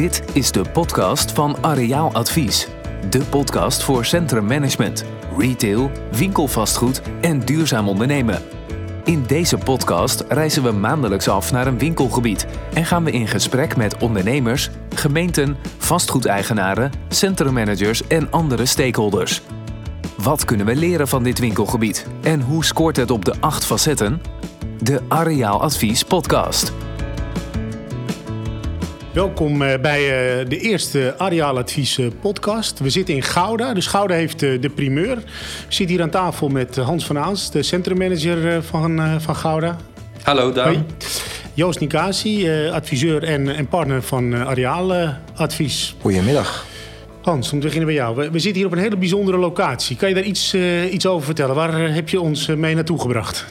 Dit is de podcast van Areaal Advies. De podcast voor centrummanagement, retail, winkelvastgoed en duurzaam ondernemen. In deze podcast reizen we maandelijks af naar een winkelgebied en gaan we in gesprek met ondernemers, gemeenten, vastgoedeigenaren, centrummanagers en andere stakeholders. Wat kunnen we leren van dit winkelgebied en hoe scoort het op de acht facetten? De Areaal Advies podcast. Welkom eh, bij eh, de eerste Areaal Advies eh, podcast. We zitten in Gouda, dus Gouda heeft de primeur. Ik zit hier aan tafel met Hans van Aans, de centrummanager van, van Gouda. Hallo, Daan. Joost Nicasi, adviseur en, en partner van Areaal Advies. Goedemiddag. Hans, om te beginnen bij jou. We, we, zitten hier op een hele bijzondere locatie. Kan je daar iets, iets over vertellen? Waar heb je ons mee naartoe gebracht?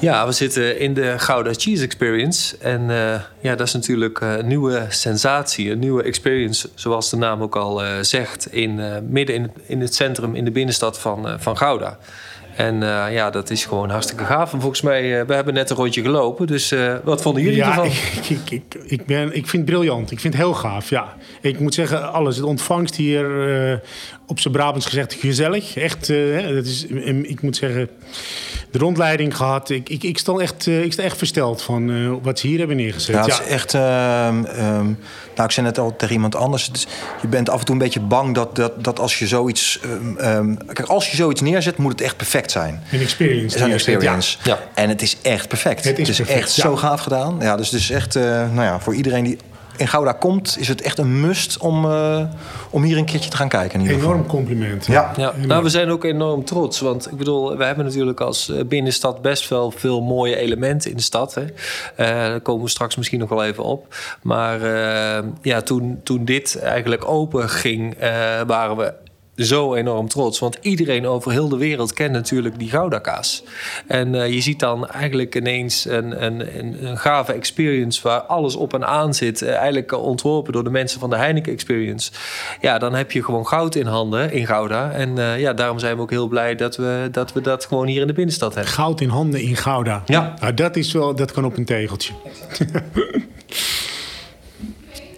Ja, we zitten in de Gouda Cheese Experience. En uh, ja, dat is natuurlijk een nieuwe sensatie, een nieuwe experience, zoals de naam ook al uh, zegt, in, uh, midden in het, in het, centrum, in de binnenstad van, van Gouda. En ja, dat is gewoon hartstikke gaaf. En volgens mij, we hebben net een rondje gelopen. Dus wat vonden jullie ja, ervan? Ik, ik, ik, ik, ben, ik vind het briljant. Ik vind het heel gaaf, ja. Ik moet zeggen, alles. Het ontvangst hier, op zijn Brabants gezegd, gezellig. Echt, dat is, ik moet zeggen de rondleiding gehad. Ik, ik, ik, sta, echt, uh, ik sta echt versteld van uh, wat ze hier hebben neergezet. Ja, het is echt... Uh, um, nou, ik zei net al tegen iemand anders. Is, je bent af en toe een beetje bang dat, dat, dat als je zoiets... Um, kijk, als je zoiets neerzet, moet het echt perfect zijn. Een experience. Een experience. Ja. En het is echt perfect. Het is, het is echt zo gaaf gedaan. Ja, dus het is echt... nou ja, voor iedereen die in Gouda komt, is het echt een must om, uh, om hier een keertje te gaan kijken. In enorm geval. compliment. Ja. ja. Nou, we zijn ook enorm trots. Want ik bedoel, we hebben natuurlijk als eh, binnenstad best wel veel mooie elementen in de stad. Hè. Uh, daar komen we straks misschien nog wel even op. Maar uh, ja, toen, toen dit eigenlijk open ging, waren we zo enorm trots. Want iedereen over heel de wereld kent natuurlijk die Gouda-kaas. En uh, je ziet dan eigenlijk ineens een, een, een, een, gave experience... waar alles op en aan zit. Uh, eigenlijk ontworpen door de mensen van de Heineken Experience. Ja, dan heb je gewoon goud in handen in Gouda. En uh, ja, daarom zijn we ook heel blij dat we, dat we dat gewoon hier in de binnenstad hebben. Goud in handen in Gouda. Ja. Nou, dat, is wel, dat kan op een tegeltje.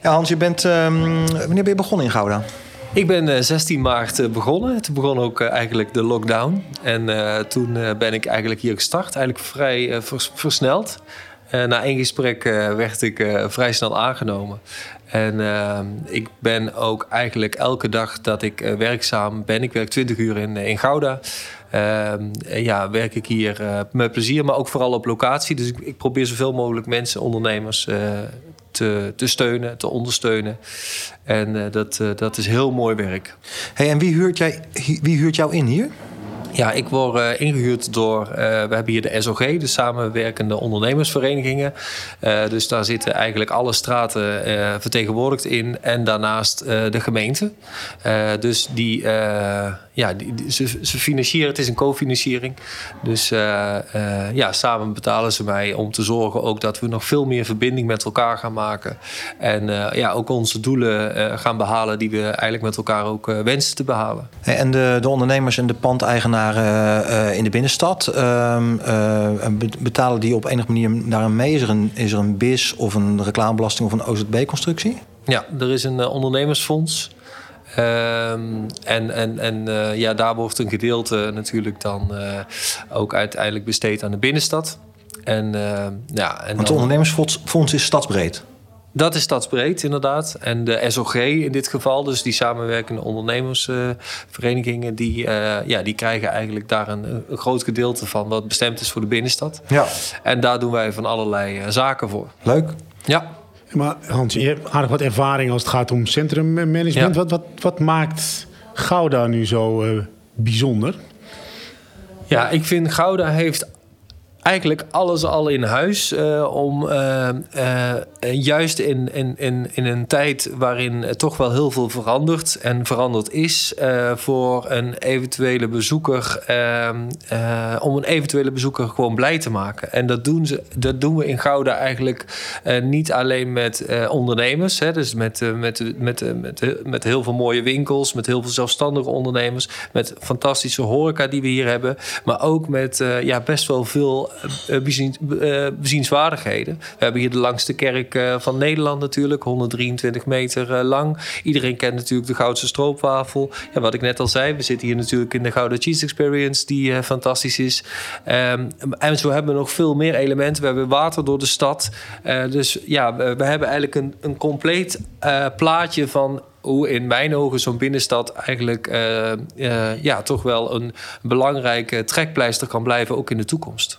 ja, Hans, je bent... Um, wanneer ben je begonnen in Gouda? Ik ben 16 eh, maart eh, begonnen. Toen begon ook eh, eigenlijk de lockdown. En toen ben ik eigenlijk hier gestart. Eigenlijk vrij versneld. na één gesprek werd ik vrij snel aangenomen. En ik ben ook eigenlijk elke dag dat ik werkzaam ben. Ik werk 20 uur in, in Gouda. ja, werk ik hier met plezier, maar ook vooral op locatie. Dus ik, ik probeer zoveel mogelijk mensen, ondernemers te, te steunen, te ondersteunen. En uh, dat, uh, dat is heel mooi werk. Hey, en wie huurt, jij, wie huurt jou in hier? Ja, ik word uh, ingehuurd door. Uh, we hebben hier de SOG, de Samenwerkende Ondernemersverenigingen. Uh, dus daar zitten eigenlijk alle straten vertegenwoordigd in. En daarnaast de gemeente. dus die, ja, die, die, ze, ze, financieren, het is een cofinanciering. Dus ja, samen betalen ze mij om te zorgen ook dat we nog veel meer verbinding met elkaar gaan maken. En ja, ook onze doelen gaan behalen die we eigenlijk met elkaar ook wensen te behalen. Hey, en de, de ondernemers en de pandeigenaren in de binnenstad. Uh, betalen die op enige manier daarin mee? Is er een, is er een BIS of een reclamebelasting of een OZB-constructie? Ja, er is een ondernemersfonds. Ehm, en en, en ja, daar wordt een gedeelte natuurlijk dan ook uiteindelijk besteed aan de binnenstad. En, ja, en Want het ondernemersfonds is stadsbreed? Dat is stadsbreed, inderdaad. En de SOG in dit geval, dus die samenwerkende ondernemersverenigingen, die, uh, ja, die krijgen eigenlijk daar een, een, groot gedeelte van wat bestemd is voor de binnenstad. Ja. En daar doen wij van allerlei uh, zaken voor. Leuk. Ja. Maar Hans, je hebt aardig wat ervaring als het gaat om centrummanagement. Ja. Wat, wat, wat maakt Gouda nu zo uh, bijzonder? Ja, ik vind Gouda heeft eigenlijk alles al in huis. Uh, om uh, uh, juist in, in, in, in een tijd waarin toch wel heel veel verandert en veranderd is, voor een eventuele bezoeker, om een eventuele bezoeker gewoon blij te maken. En dat doen, ze, dat doen we in Gouda eigenlijk niet alleen met ondernemers, hè, dus met, met, met, met, met heel veel mooie winkels, met heel veel zelfstandige ondernemers, met fantastische horeca die we hier hebben, maar ook met ja, best wel veel bezienswaardigheden. We hebben hier de langste kerk van Nederland natuurlijk, 123 meter lang. Iedereen kent natuurlijk de Goudse stroopwafel. Ja, wat ik net al zei, we zitten hier natuurlijk in de Gouden Cheese Experience, die fantastisch is. Um, en zo hebben we nog veel meer elementen. We hebben water door de stad. dus ja, we, hebben eigenlijk een, een compleet plaatje van hoe in mijn ogen zo'n binnenstad eigenlijk ja, toch wel een belangrijke trekpleister kan blijven, ook in de toekomst.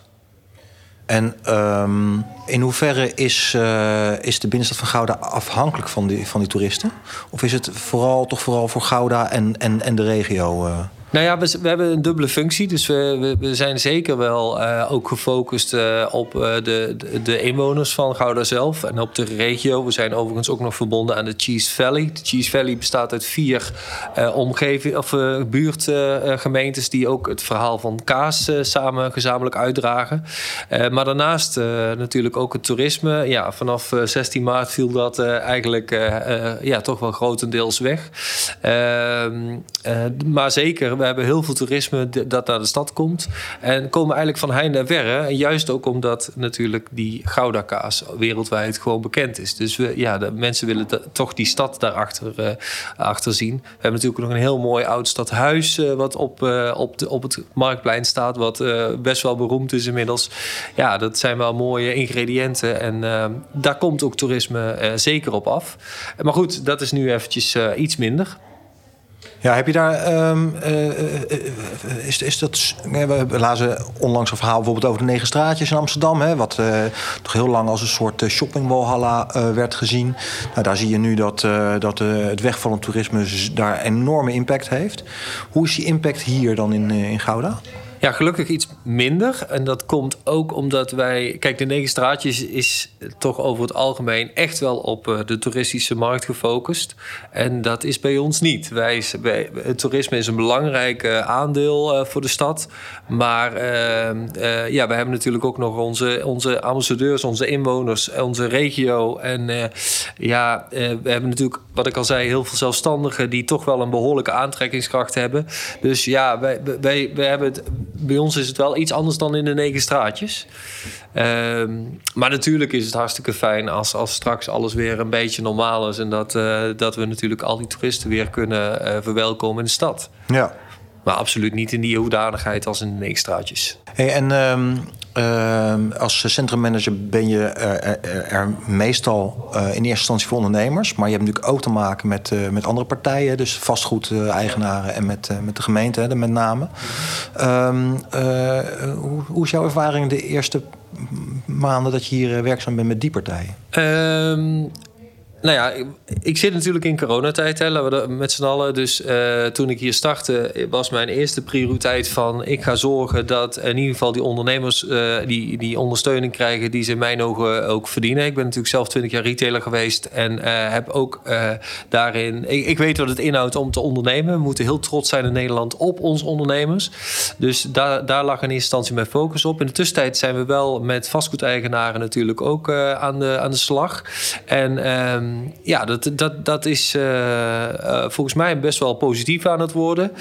En um, in hoeverre is, uh, is de binnenstad van Gouda afhankelijk van die, van die toeristen? Of is het vooral, toch vooral voor Gouda en, en, en de regio? Uh? Nou ja, we, hebben een dubbele functie. Dus we, we, zijn zeker wel uh, ook gefocust uh, op uh, de, de, inwoners van Gouda zelf en op de regio. We zijn overigens ook nog verbonden aan de Cheese Valley. De Cheese Valley bestaat uit vier omgeving, of, buurtgemeentes die ook het verhaal van kaas samen gezamenlijk uitdragen. maar daarnaast natuurlijk ook het toerisme. Ja, vanaf 16 maart viel dat eigenlijk ja, toch wel grotendeels weg. Ehm, maar zeker we hebben heel veel toerisme dat naar de stad komt. En komen eigenlijk van heinde en verre. En juist ook omdat natuurlijk die Gouda-kaas wereldwijd gewoon bekend is. Dus we, ja, de mensen willen toch die stad daarachter uh, achter zien. We hebben natuurlijk nog een heel mooi oud stadhuis... Uh, wat op, uh, op, de, op het Marktplein staat. Wat best wel beroemd is inmiddels. Ja, dat zijn wel mooie ingrediënten. En daar komt ook toerisme zeker op af. Maar goed, dat is nu eventjes iets minder... Ja, heb je daar. Um, is, is dat. We lazen onlangs een verhaal bijvoorbeeld over de negen straatjes in Amsterdam. Hè, wat uh, toch heel lang als een soort shoppingwalhalla werd gezien. Nou, daar zie je nu dat, dat het wegvallend toerisme daar enorme impact heeft. Hoe is die impact hier dan in, in Gouda? Ja, gelukkig iets minder. En dat komt ook omdat wij. Kijk, de Negen Straatjes is toch over het algemeen echt wel op uh, de toeristische markt gefocust. En dat is bij ons niet. Wij, wij het toerisme is een belangrijk uh, aandeel uh, voor de stad. Maar ja, we hebben natuurlijk ook nog onze, onze ambassadeurs, onze inwoners, onze regio. En ja, we hebben natuurlijk, wat ik al zei, heel veel zelfstandigen die toch wel een behoorlijke aantrekkingskracht hebben. Dus ja, wij, wij, wij hebben het bij ons is het wel iets anders dan in de negen straatjes. Ehm, maar natuurlijk is het hartstikke fijn als, als straks alles weer een beetje normaal is. En dat, uh, dat we natuurlijk al die toeristen weer kunnen uh, verwelkomen in de stad. Ja. Maar absoluut niet in die hoedanigheid als in de. Hey, en um, uh, als centrummanager ben je er, er, er meestal uh, in eerste instantie voor ondernemers. Maar je hebt natuurlijk ook te maken met, uh, met andere partijen. Dus vastgoedeigenaren en met, met de gemeente hè, met name. Um, hoe, hoe, is jouw ervaring de eerste maanden dat je hier werkzaam bent met die partijen? Um, nou ja, ik zit natuurlijk in coronatijd, hè, laten we met z'n allen. Dus uh, toen ik hier startte, was mijn eerste prioriteit van... ik ga zorgen dat in ieder geval die ondernemers uh, die, die ondersteuning krijgen... die ze in mijn ogen ook verdienen. Ik ben natuurlijk zelf 20 jaar retailer geweest en uh, heb ook daarin... Ik, ik, weet wat het inhoudt om te ondernemen. We moeten heel trots zijn in Nederland op onze ondernemers. Dus daar, daar lag in eerste instantie mijn focus op. In de tussentijd zijn we wel met vastgoedeigenaren natuurlijk ook aan, de, aan de slag. En... Ehm, Ehm, ja, dat, dat, dat is uh, uh, volgens mij best wel positief aan het worden.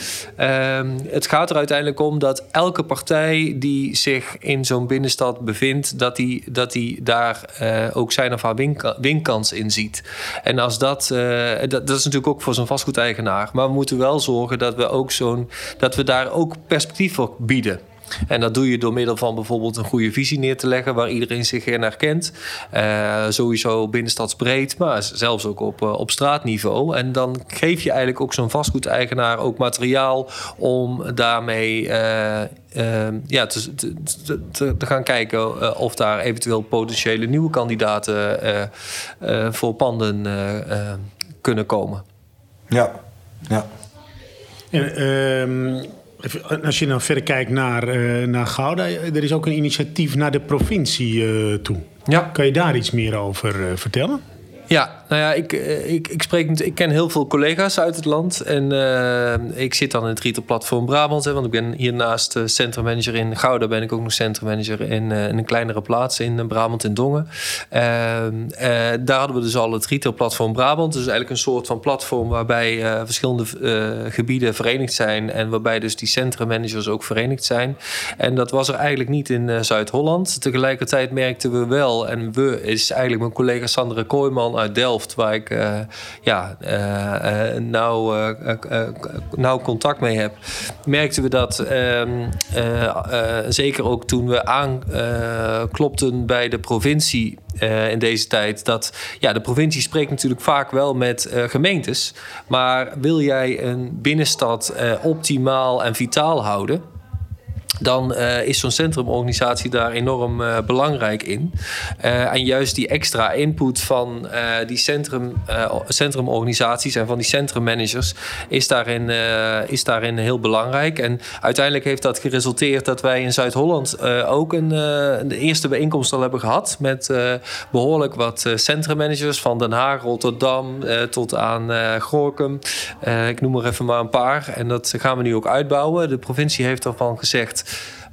Uh, het gaat er uiteindelijk om dat elke partij die zich in zo'n binnenstad bevindt, dat die, dat die daar uh, ook zijn of haar win, winkans in ziet. En als dat, dat, dat is natuurlijk ook voor zo'n vastgoedeigenaar. Maar we moeten wel zorgen dat we ook zo'n dat we daar ook perspectief voor bieden. En dat doe je door middel van bijvoorbeeld een goede visie neer te leggen waar iedereen zich in herkent. Uh, sowieso binnenstadsbreed, maar zelfs ook op, uh, op straatniveau. En dan geef je eigenlijk ook zo'n vastgoedeigenaar ook materiaal om daarmee uh, ja, te, te, te, te, gaan kijken of daar eventueel potentiële nieuwe kandidaten voor panden kunnen komen. Ja, ja. En, ehm, als je dan verder kijkt naar, uh, naar Gouda, er is ook een initiatief naar de provincie uh, toe. Ja. Kan je daar iets meer over vertellen? Ja, nou ja, ik, eh, ik, ik, spreek, ik ken heel veel collega's uit het land. En uh, ik zit dan in het retailplatform Brabant. Hè, want ik ben hiernaast uh, centrummanager in Gouda. Ben ik ook nog centrummanager in, in een kleinere plaats in Brabant in Dongen. Ehm, daar hadden we dus al het retailplatform Brabant. Dus eigenlijk een soort van platform waarbij verschillende gebieden verenigd zijn. En waarbij dus die centrummanagers ook verenigd zijn. En dat was er eigenlijk niet in Zuid-Holland. Tegelijkertijd merkten we wel, en we is eigenlijk mijn collega Sandra Kooijman uit Delft, waar ik uh, ja, uh, nauw, nauw contact mee heb, merkten we dat ehm, zeker ook toen we aanklopten bij de provincie in deze tijd. Dat ja, de provincie spreekt natuurlijk vaak wel met gemeentes. Maar wil jij een binnenstad optimaal en vitaal houden? Dan uh, is zo'n centrumorganisatie daar enorm uh, belangrijk in. Uh, en juist die extra input van die centrum, centrumorganisaties en van die centrummanagers is daarin, is daarin heel belangrijk. En uiteindelijk heeft dat geresulteerd dat wij in Zuid-Holland ook een, de eerste bijeenkomst al hebben gehad met behoorlijk wat centrummanagers van Den Haag, Rotterdam tot aan Gorkum. ik noem er even maar een paar. En dat gaan we nu ook uitbouwen. De provincie heeft ervan gezegd.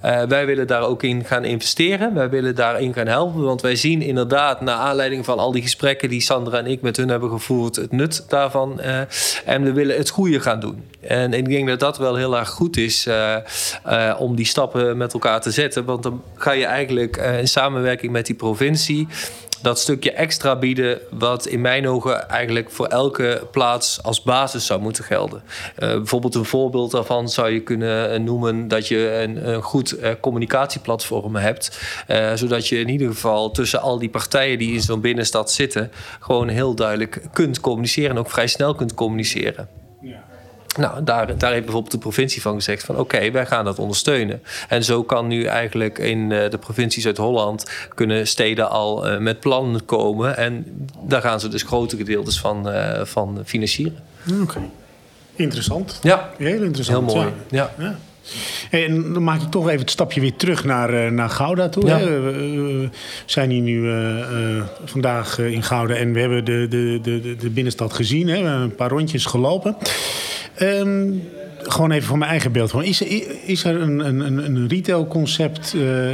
Uh, wij willen daar ook in gaan investeren. Wij willen daarin gaan helpen. Want wij zien inderdaad, naar aanleiding van al die gesprekken die Sandra en ik met hun hebben gevoerd, het nut daarvan. Uh, en we willen het goede gaan doen. En ik denk dat dat wel heel erg goed is uh, om die stappen met elkaar te zetten. Want dan ga je eigenlijk in samenwerking met die provincie dat stukje extra bieden, wat in mijn ogen eigenlijk voor elke plaats als basis zou moeten gelden. Uh, bijvoorbeeld een voorbeeld daarvan zou je kunnen eh, noemen dat je een, goed uh, communicatieplatform hebt, zodat je in ieder geval tussen al die partijen die in zo'n binnenstad zitten, gewoon heel duidelijk kunt communiceren en ook vrij snel kunt communiceren. Nou, daar, daar heeft bijvoorbeeld de provincie van gezegd van oké, wij gaan dat ondersteunen. En zo kan nu eigenlijk in uh, de provincie Zuid-Holland kunnen steden al uh, met plannen komen. En daar gaan ze dus grote gedeeltes van, uh, van financieren. Oké, interessant. Ja, heel interessant. Heel mooi. ja. ja. En dan maak ik toch even het stapje weer terug naar, naar Gouda toe. Ja. We, we, zijn hier nu uh, uh, vandaag in Gouda en we hebben de, de, de, de binnenstad gezien. Hè. We hebben een paar rondjes gelopen. Um, gewoon even voor mijn eigen beeld. Is er, is er een, een, een retailconcept uh,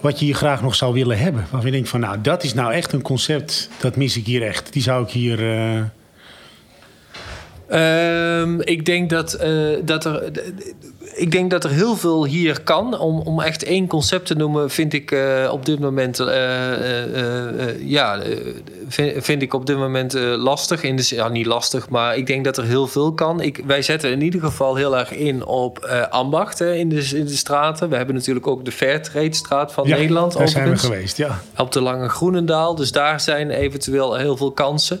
wat je hier graag nog zou willen hebben? Waarvan je denkt van nou, dat is nou echt een concept, dat mis ik hier echt. Die zou ik hier... Uh... Um, ik denk dat, uh, dat er ik denk dat er heel veel hier kan. Om, om echt één concept te noemen, vind ik uh, op dit moment, uh, ja, vind, vind, ik op dit moment lastig. In de, ja, niet lastig, maar ik denk dat er heel veel kan. Ik, wij zetten in ieder geval heel erg in op ambacht hè, in, de, in de straten. We hebben natuurlijk ook de Fairtrade straat van ja, Nederland. Daar zijn we geweest, ja. Op de Lange Groenendaal. Dus daar zijn eventueel heel veel kansen.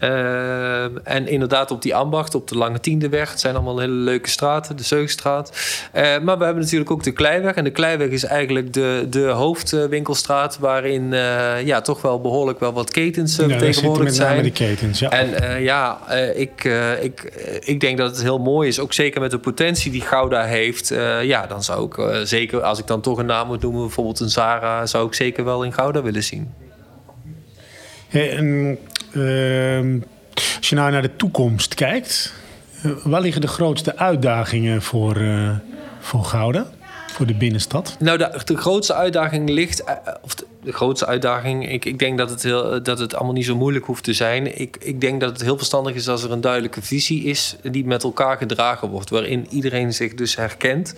Uh, en inderdaad op die ambacht, op de Lange Tiendeweg. Het zijn allemaal hele leuke straten, de Zeugstraat. Uh, maar we hebben natuurlijk ook de Kleiweg. En de Kleiweg is eigenlijk de, de hoofdwinkelstraat... waarin uh, ja, toch wel behoorlijk wel wat ketens ja, tegenwoordig zijn. die ketens, ja. En ja, ik, ik, ik denk dat het heel mooi is. Ook zeker met de potentie die Gouda heeft. ja, dan zou ik zeker, als ik dan toch een naam moet noemen... bijvoorbeeld een Zara... zou ik zeker wel in Gouda willen zien. Hey, en als je nou naar de toekomst kijkt, uh, waar liggen de grootste uitdagingen voor, uh, voor Gouda, voor de binnenstad? Nou, de, grootste uitdaging ligt, eh, of de grootste uitdaging. Ik, ik denk dat het, heel, dat het allemaal niet zo moeilijk hoeft te zijn. Ik, ik denk dat het heel verstandig is als er een duidelijke visie is die met elkaar gedragen wordt, waarin iedereen zich dus herkent.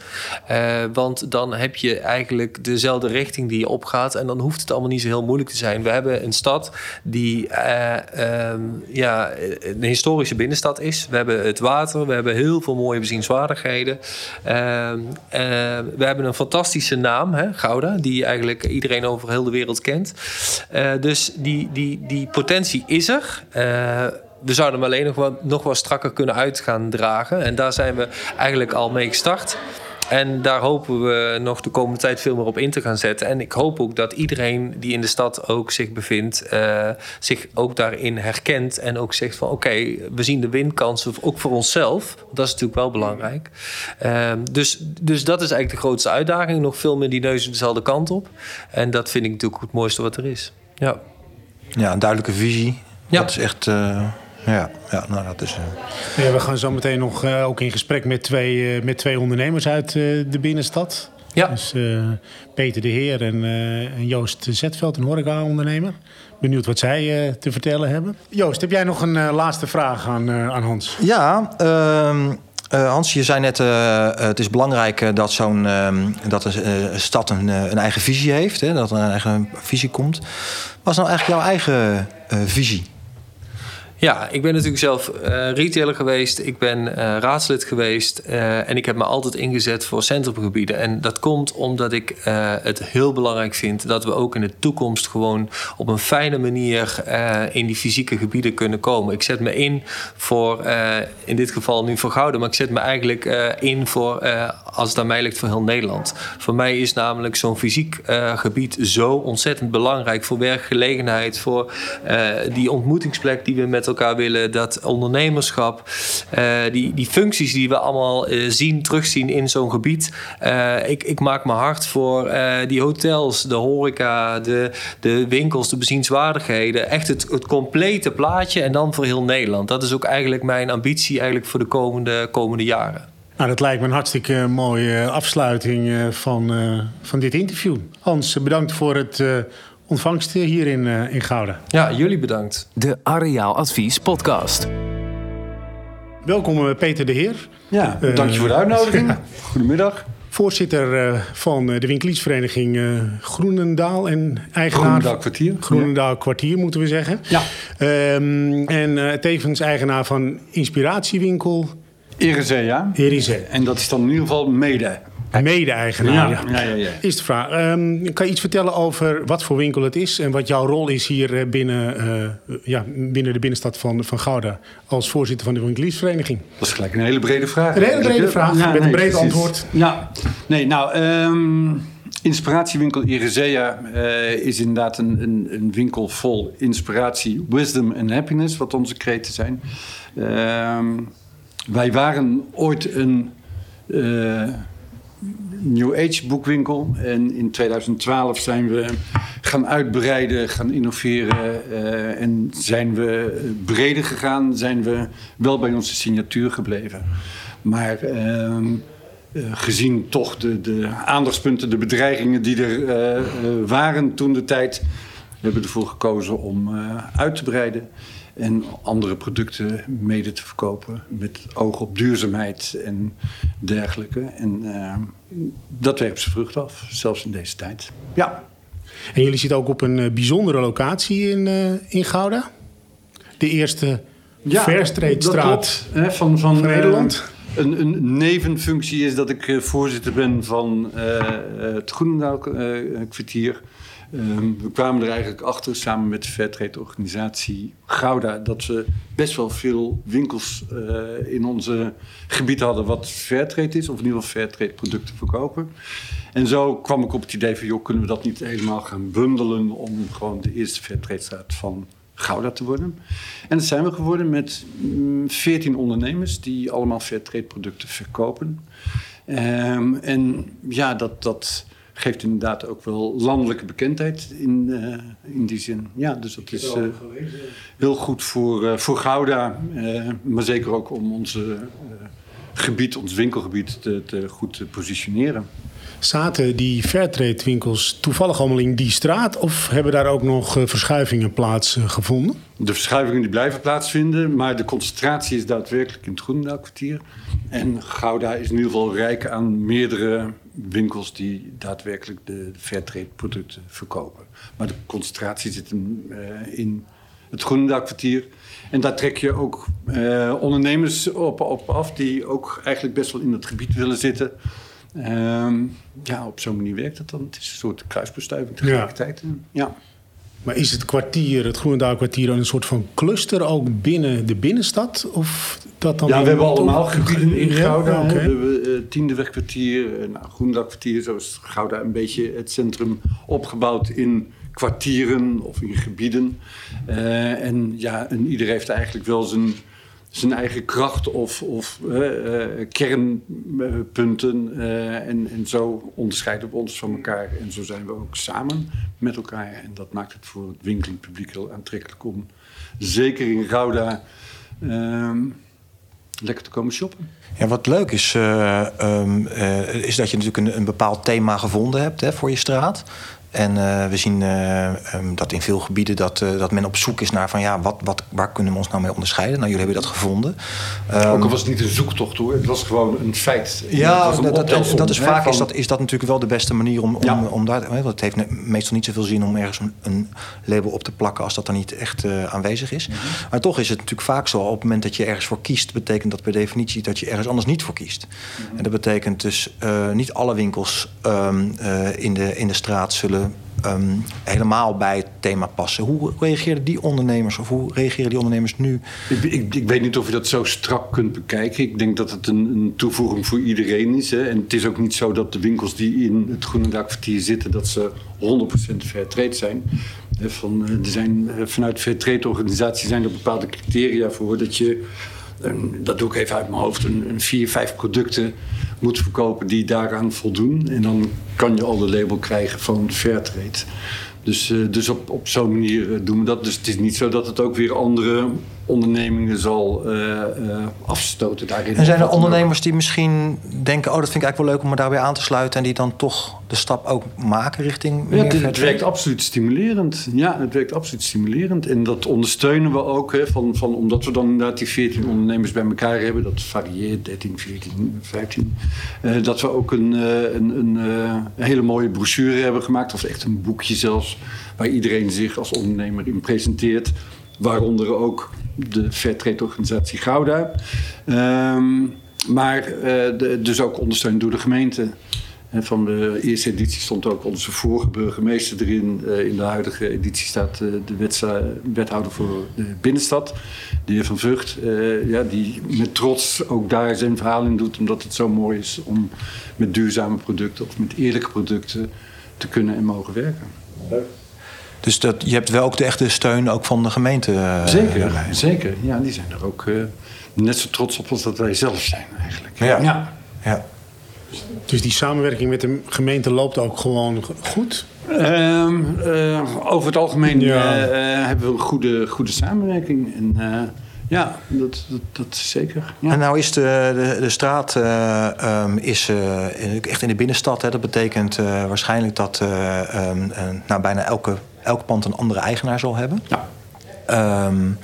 Uh, want dan heb je eigenlijk dezelfde richting die je opgaat en dan hoeft het allemaal niet zo heel moeilijk te zijn. We hebben een stad die uh, um, ja, een historische binnenstad is. We hebben het water, we hebben heel veel mooie bezienswaardigheden. Uh, we hebben een fantastische naam, hè, Gouda, die eigenlijk iedereen over heel de wereld wereld kent. Uh, dus die, die, die potentie is er. Uh, we zouden hem alleen nog wat, nog wat strakker kunnen uit gaan dragen. En daar zijn we eigenlijk al mee gestart. En daar hopen we nog de komende tijd veel meer op in te gaan zetten. En ik hoop ook dat iedereen die in de stad ook zich bevindt, uh, zich ook daarin herkent. En ook zegt van oké, okay, we zien de winkansen ook voor onszelf. Dat is natuurlijk wel belangrijk. Uh, dus, dus dat is eigenlijk de grootste uitdaging. Nog veel meer die neus dezelfde kant op. En dat vind ik natuurlijk het mooiste wat er is. Ja. Ja, een duidelijke visie. Ja. Dat is echt... eh, ja, ja, nou dat is... eh, Ja, we gaan zo meteen nog eh, ook in gesprek met twee, eh, met twee ondernemers uit eh, de binnenstad. Ja. Dus eh, Peter de Heer en, eh, en Joost Zetveld, een horeca-ondernemer. Benieuwd wat zij eh, te vertellen hebben. Joost, heb jij nog een laatste vraag aan, eh, aan Hans? Ja, ehm, eh, Hans, je zei net, het is belangrijk dat zo'n ehm, dat een eh, stad een, een eigen visie heeft, hè, dat er een eigen visie komt. Wat is nou eigenlijk jouw eigen eh, visie? Ja, ik ben natuurlijk zelf eh, retailer geweest. Ik ben eh, raadslid geweest. eh, en ik heb me altijd ingezet voor centrumgebieden. En dat komt omdat ik het heel belangrijk vind dat we ook in de toekomst gewoon op een fijne manier in die fysieke gebieden kunnen komen. Ik zet me in voor, in dit geval nu voor Gouden, maar ik zet me eigenlijk in voor, als het aan mij ligt, voor heel Nederland. Voor mij is namelijk zo'n fysiek gebied zo ontzettend belangrijk voor werkgelegenheid, voor die ontmoetingsplek die we met elkaar willen, dat ondernemerschap, eh, die, die functies die we allemaal eh, zien, terugzien in zo'n gebied. Eh, ik, ik maak me hard voor die hotels, de horeca, de, de winkels, de bezienswaardigheden. Echt het, het complete plaatje en dan voor heel Nederland. Dat is ook eigenlijk mijn ambitie eigenlijk voor de komende, komende jaren. Nou, dat lijkt me een hartstikke mooie afsluiting van, van dit interview. Hans, bedankt voor het ontvangst hier in, eh, in Gouda. Ja, jullie bedankt. De Areaal Advies Podcast. Welkom eh, Peter de Heer. Ja, Eh, dank je voor de uitnodiging. Goedemiddag. Voorzitter van de winkeliersvereniging Groenendaal en eigenaar... Groenendaal kwartier. Groenendaal kwartier moeten we zeggen. Ja. Ehm, en eh, tevens eigenaar van Inspiratiewinkel Erisea. Erise. En dat is dan in ieder geval mede. Mede-eigenaar. Ja, ja. ja. Is de vraag. Ehm, kan je iets vertellen over wat voor winkel het is en wat jouw rol is hier eh, binnen, eh, ja, binnen de binnenstad van, van Gouda als voorzitter van de winkeliersvereniging? Dat is gelijk een hele brede vraag. Een hele brede vraag, met een breed antwoord. Ja, nee, nou, ehm, inspiratiewinkel Irisea eh, is inderdaad een, een, een winkel vol inspiratie, wisdom en happiness, wat onze kreten zijn. Ehm, wij waren ooit een eh, New Age boekwinkel en in 2012 zijn we gaan uitbreiden, gaan innoveren eh, en zijn we breder gegaan, zijn we wel bij onze signatuur gebleven. Maar ehm, eh, gezien toch de, de aandachtspunten, de bedreigingen die er eh, waren toen de tijd, we hebben ervoor gekozen om uit te breiden en andere producten mede te verkopen met oog op duurzaamheid en dergelijke. En eh, dat werpt zijn vrucht af, zelfs in deze tijd. Ja, En jullie zitten ook op een eh, bijzondere locatie in, eh, in Gouda. De eerste ja Verstreetstraat van, van, van Nederland. Een, een nevenfunctie is dat ik voorzitter ben van het Groenendaal-kwartier. Ehm, we kwamen er eigenlijk achter samen met de Fairtrade-organisatie Gouda... dat we best wel veel winkels eh, in onze gebied hadden wat Fairtrade is... of in ieder geval Fairtrade-producten verkopen. En zo kwam ik op het idee van... joh, kunnen we dat niet helemaal gaan bundelen... om gewoon de eerste Fairtrade-straat van Gouda te worden. En dat zijn we geworden met mm, 14 ondernemers die allemaal Fairtrade producten verkopen. Ehm, en ja, dat, dat geeft inderdaad ook wel landelijke bekendheid in, eh, in die zin. Ja, dus dat is eh, heel goed voor, eh, voor Gouda, eh, maar zeker ook om onze eh, gebied, ons winkelgebied, te, te goed te positioneren. Zaten die Fairtrade winkels toevallig allemaal in die straat of hebben daar ook nog verschuivingen plaatsgevonden? De verschuivingen die blijven plaatsvinden, maar de concentratie is daadwerkelijk in het Groenendaalkwartier. En Gouda is in ieder geval rijk aan meerdere winkels die daadwerkelijk de Fairtrade producten verkopen. Maar de concentratie zit hem, eh, in het Groenendaalkwartier. En daar trek je ook eh, ondernemers op, op af die ook eigenlijk best wel in het gebied willen zitten. Ehm, ja, op zo'n manier werkt het dan. Het is een soort kruisbestuiving tegelijkertijd. Ja. Maar is het kwartier, het Groenendaalkwartier, een soort van cluster ook binnen de binnenstad? Of dat dan Ja, we hebben allemaal gebieden in Ja, Gouda. We hebben uh, Tiendewegkwartier, uh, nou, Groendalkwartier. Zo is Gouda een beetje het centrum opgebouwd in kwartieren of in gebieden. Uh, en ja, en iedereen heeft eigenlijk wel zijn zijn eigen kracht of, of eh, kernpunten. en, en zo onderscheiden we ons van elkaar. En zo zijn we ook samen met elkaar. En dat maakt het voor het winkelpubliek heel aantrekkelijk om, zeker in Gouda, ehm, lekker te komen shoppen. Ja, wat leuk is, um, uh, is dat je natuurlijk een, een bepaald thema gevonden hebt hè, voor je straat. En uh, we zien uh, um, dat in veel gebieden dat, uh, dat men op zoek is naar van ja, wat, wat, waar kunnen we ons nou mee onderscheiden? Nou, jullie hebben dat gevonden. Um, Ook al was het niet een zoektocht hoor, het was gewoon een feit. Ja, een dat, dat, dat, is vaak van... is, dat, is dat natuurlijk wel de beste manier om, om, ja. om daar. Want het heeft meestal niet zoveel zin om ergens een, een label op te plakken als dat er niet echt aanwezig is. Mm -hmm. Maar toch is het natuurlijk vaak zo, op het moment dat je ergens voor kiest, betekent dat per definitie dat je ergens anders niet voor kiest. Mm -hmm. En dat betekent dus niet alle winkels um, in, de, in de straat zullen um, helemaal bij het thema passen. Hoe reageren die ondernemers of hoe reageren die ondernemers nu? Ik, ik, ik, weet niet of je dat zo strak kunt bekijken. Ik denk dat het een, een toevoeging voor iedereen is. Hè. En het is ook niet zo dat de winkels die in het Groenendaakkwartier zitten... dat ze 100% fair trade zijn. Van, er zijn vanuit de fair trade organisatie zijn er bepaalde criteria voor... dat je, dat doe ik even uit mijn hoofd, een, een vier, vijf producten moet verkopen die daaraan voldoen. En dan kan je al de label krijgen van Fairtrade. Dus, uh, dus op, op zo'n manier doen we dat. Dus het is niet zo dat het ook weer andere ondernemingen zal uh, uh, afstoten daarin. En zijn er ondernemers die misschien denken... oh, dat vind ik eigenlijk wel leuk om me daarbij aan te sluiten... en die dan toch de stap ook maken richting... Ja, het, het werkt absoluut stimulerend. Ja, het werkt absoluut stimulerend. En dat ondersteunen we ook. Hè, van, van, omdat we dan inderdaad die 14 ondernemers bij elkaar hebben. Dat varieert, 13, 14, 15. Uh, dat we ook een, een, een, een hele mooie brochure hebben gemaakt. Of echt een boekje zelfs. Waar iedereen zich als ondernemer in presenteert. Waaronder ook de Fairtrade-organisatie Gouda. Um, maar uh, de, dus ook ondersteund door de gemeente. En van de eerste editie stond ook onze vorige burgemeester erin. Uh, in de huidige editie staat uh, de wethouder voor de binnenstad, de heer Van Vught. ja, die met trots ook daar zijn verhaal in doet, omdat het zo mooi is om met duurzame producten of met eerlijke producten te kunnen en mogen werken. Dus dat, je hebt wel ook de echte steun ook van de gemeente. Uh, zeker, zeker. Ja, die zijn er ook uh, net zo trots op als dat wij zelf zijn eigenlijk. Ja. ja. ja. Dus die samenwerking met de gemeente loopt ook gewoon goed? Um, over het algemeen ja. hebben we een goede, goede samenwerking. En, ja, dat, dat, dat is zeker. Ja. En nou is de, de, de straat uh, um, is, uh, echt in de binnenstad. Hè. Dat betekent uh, waarschijnlijk dat um, nou, bijna elke, elk pand een andere eigenaar zal hebben. Ja. Um,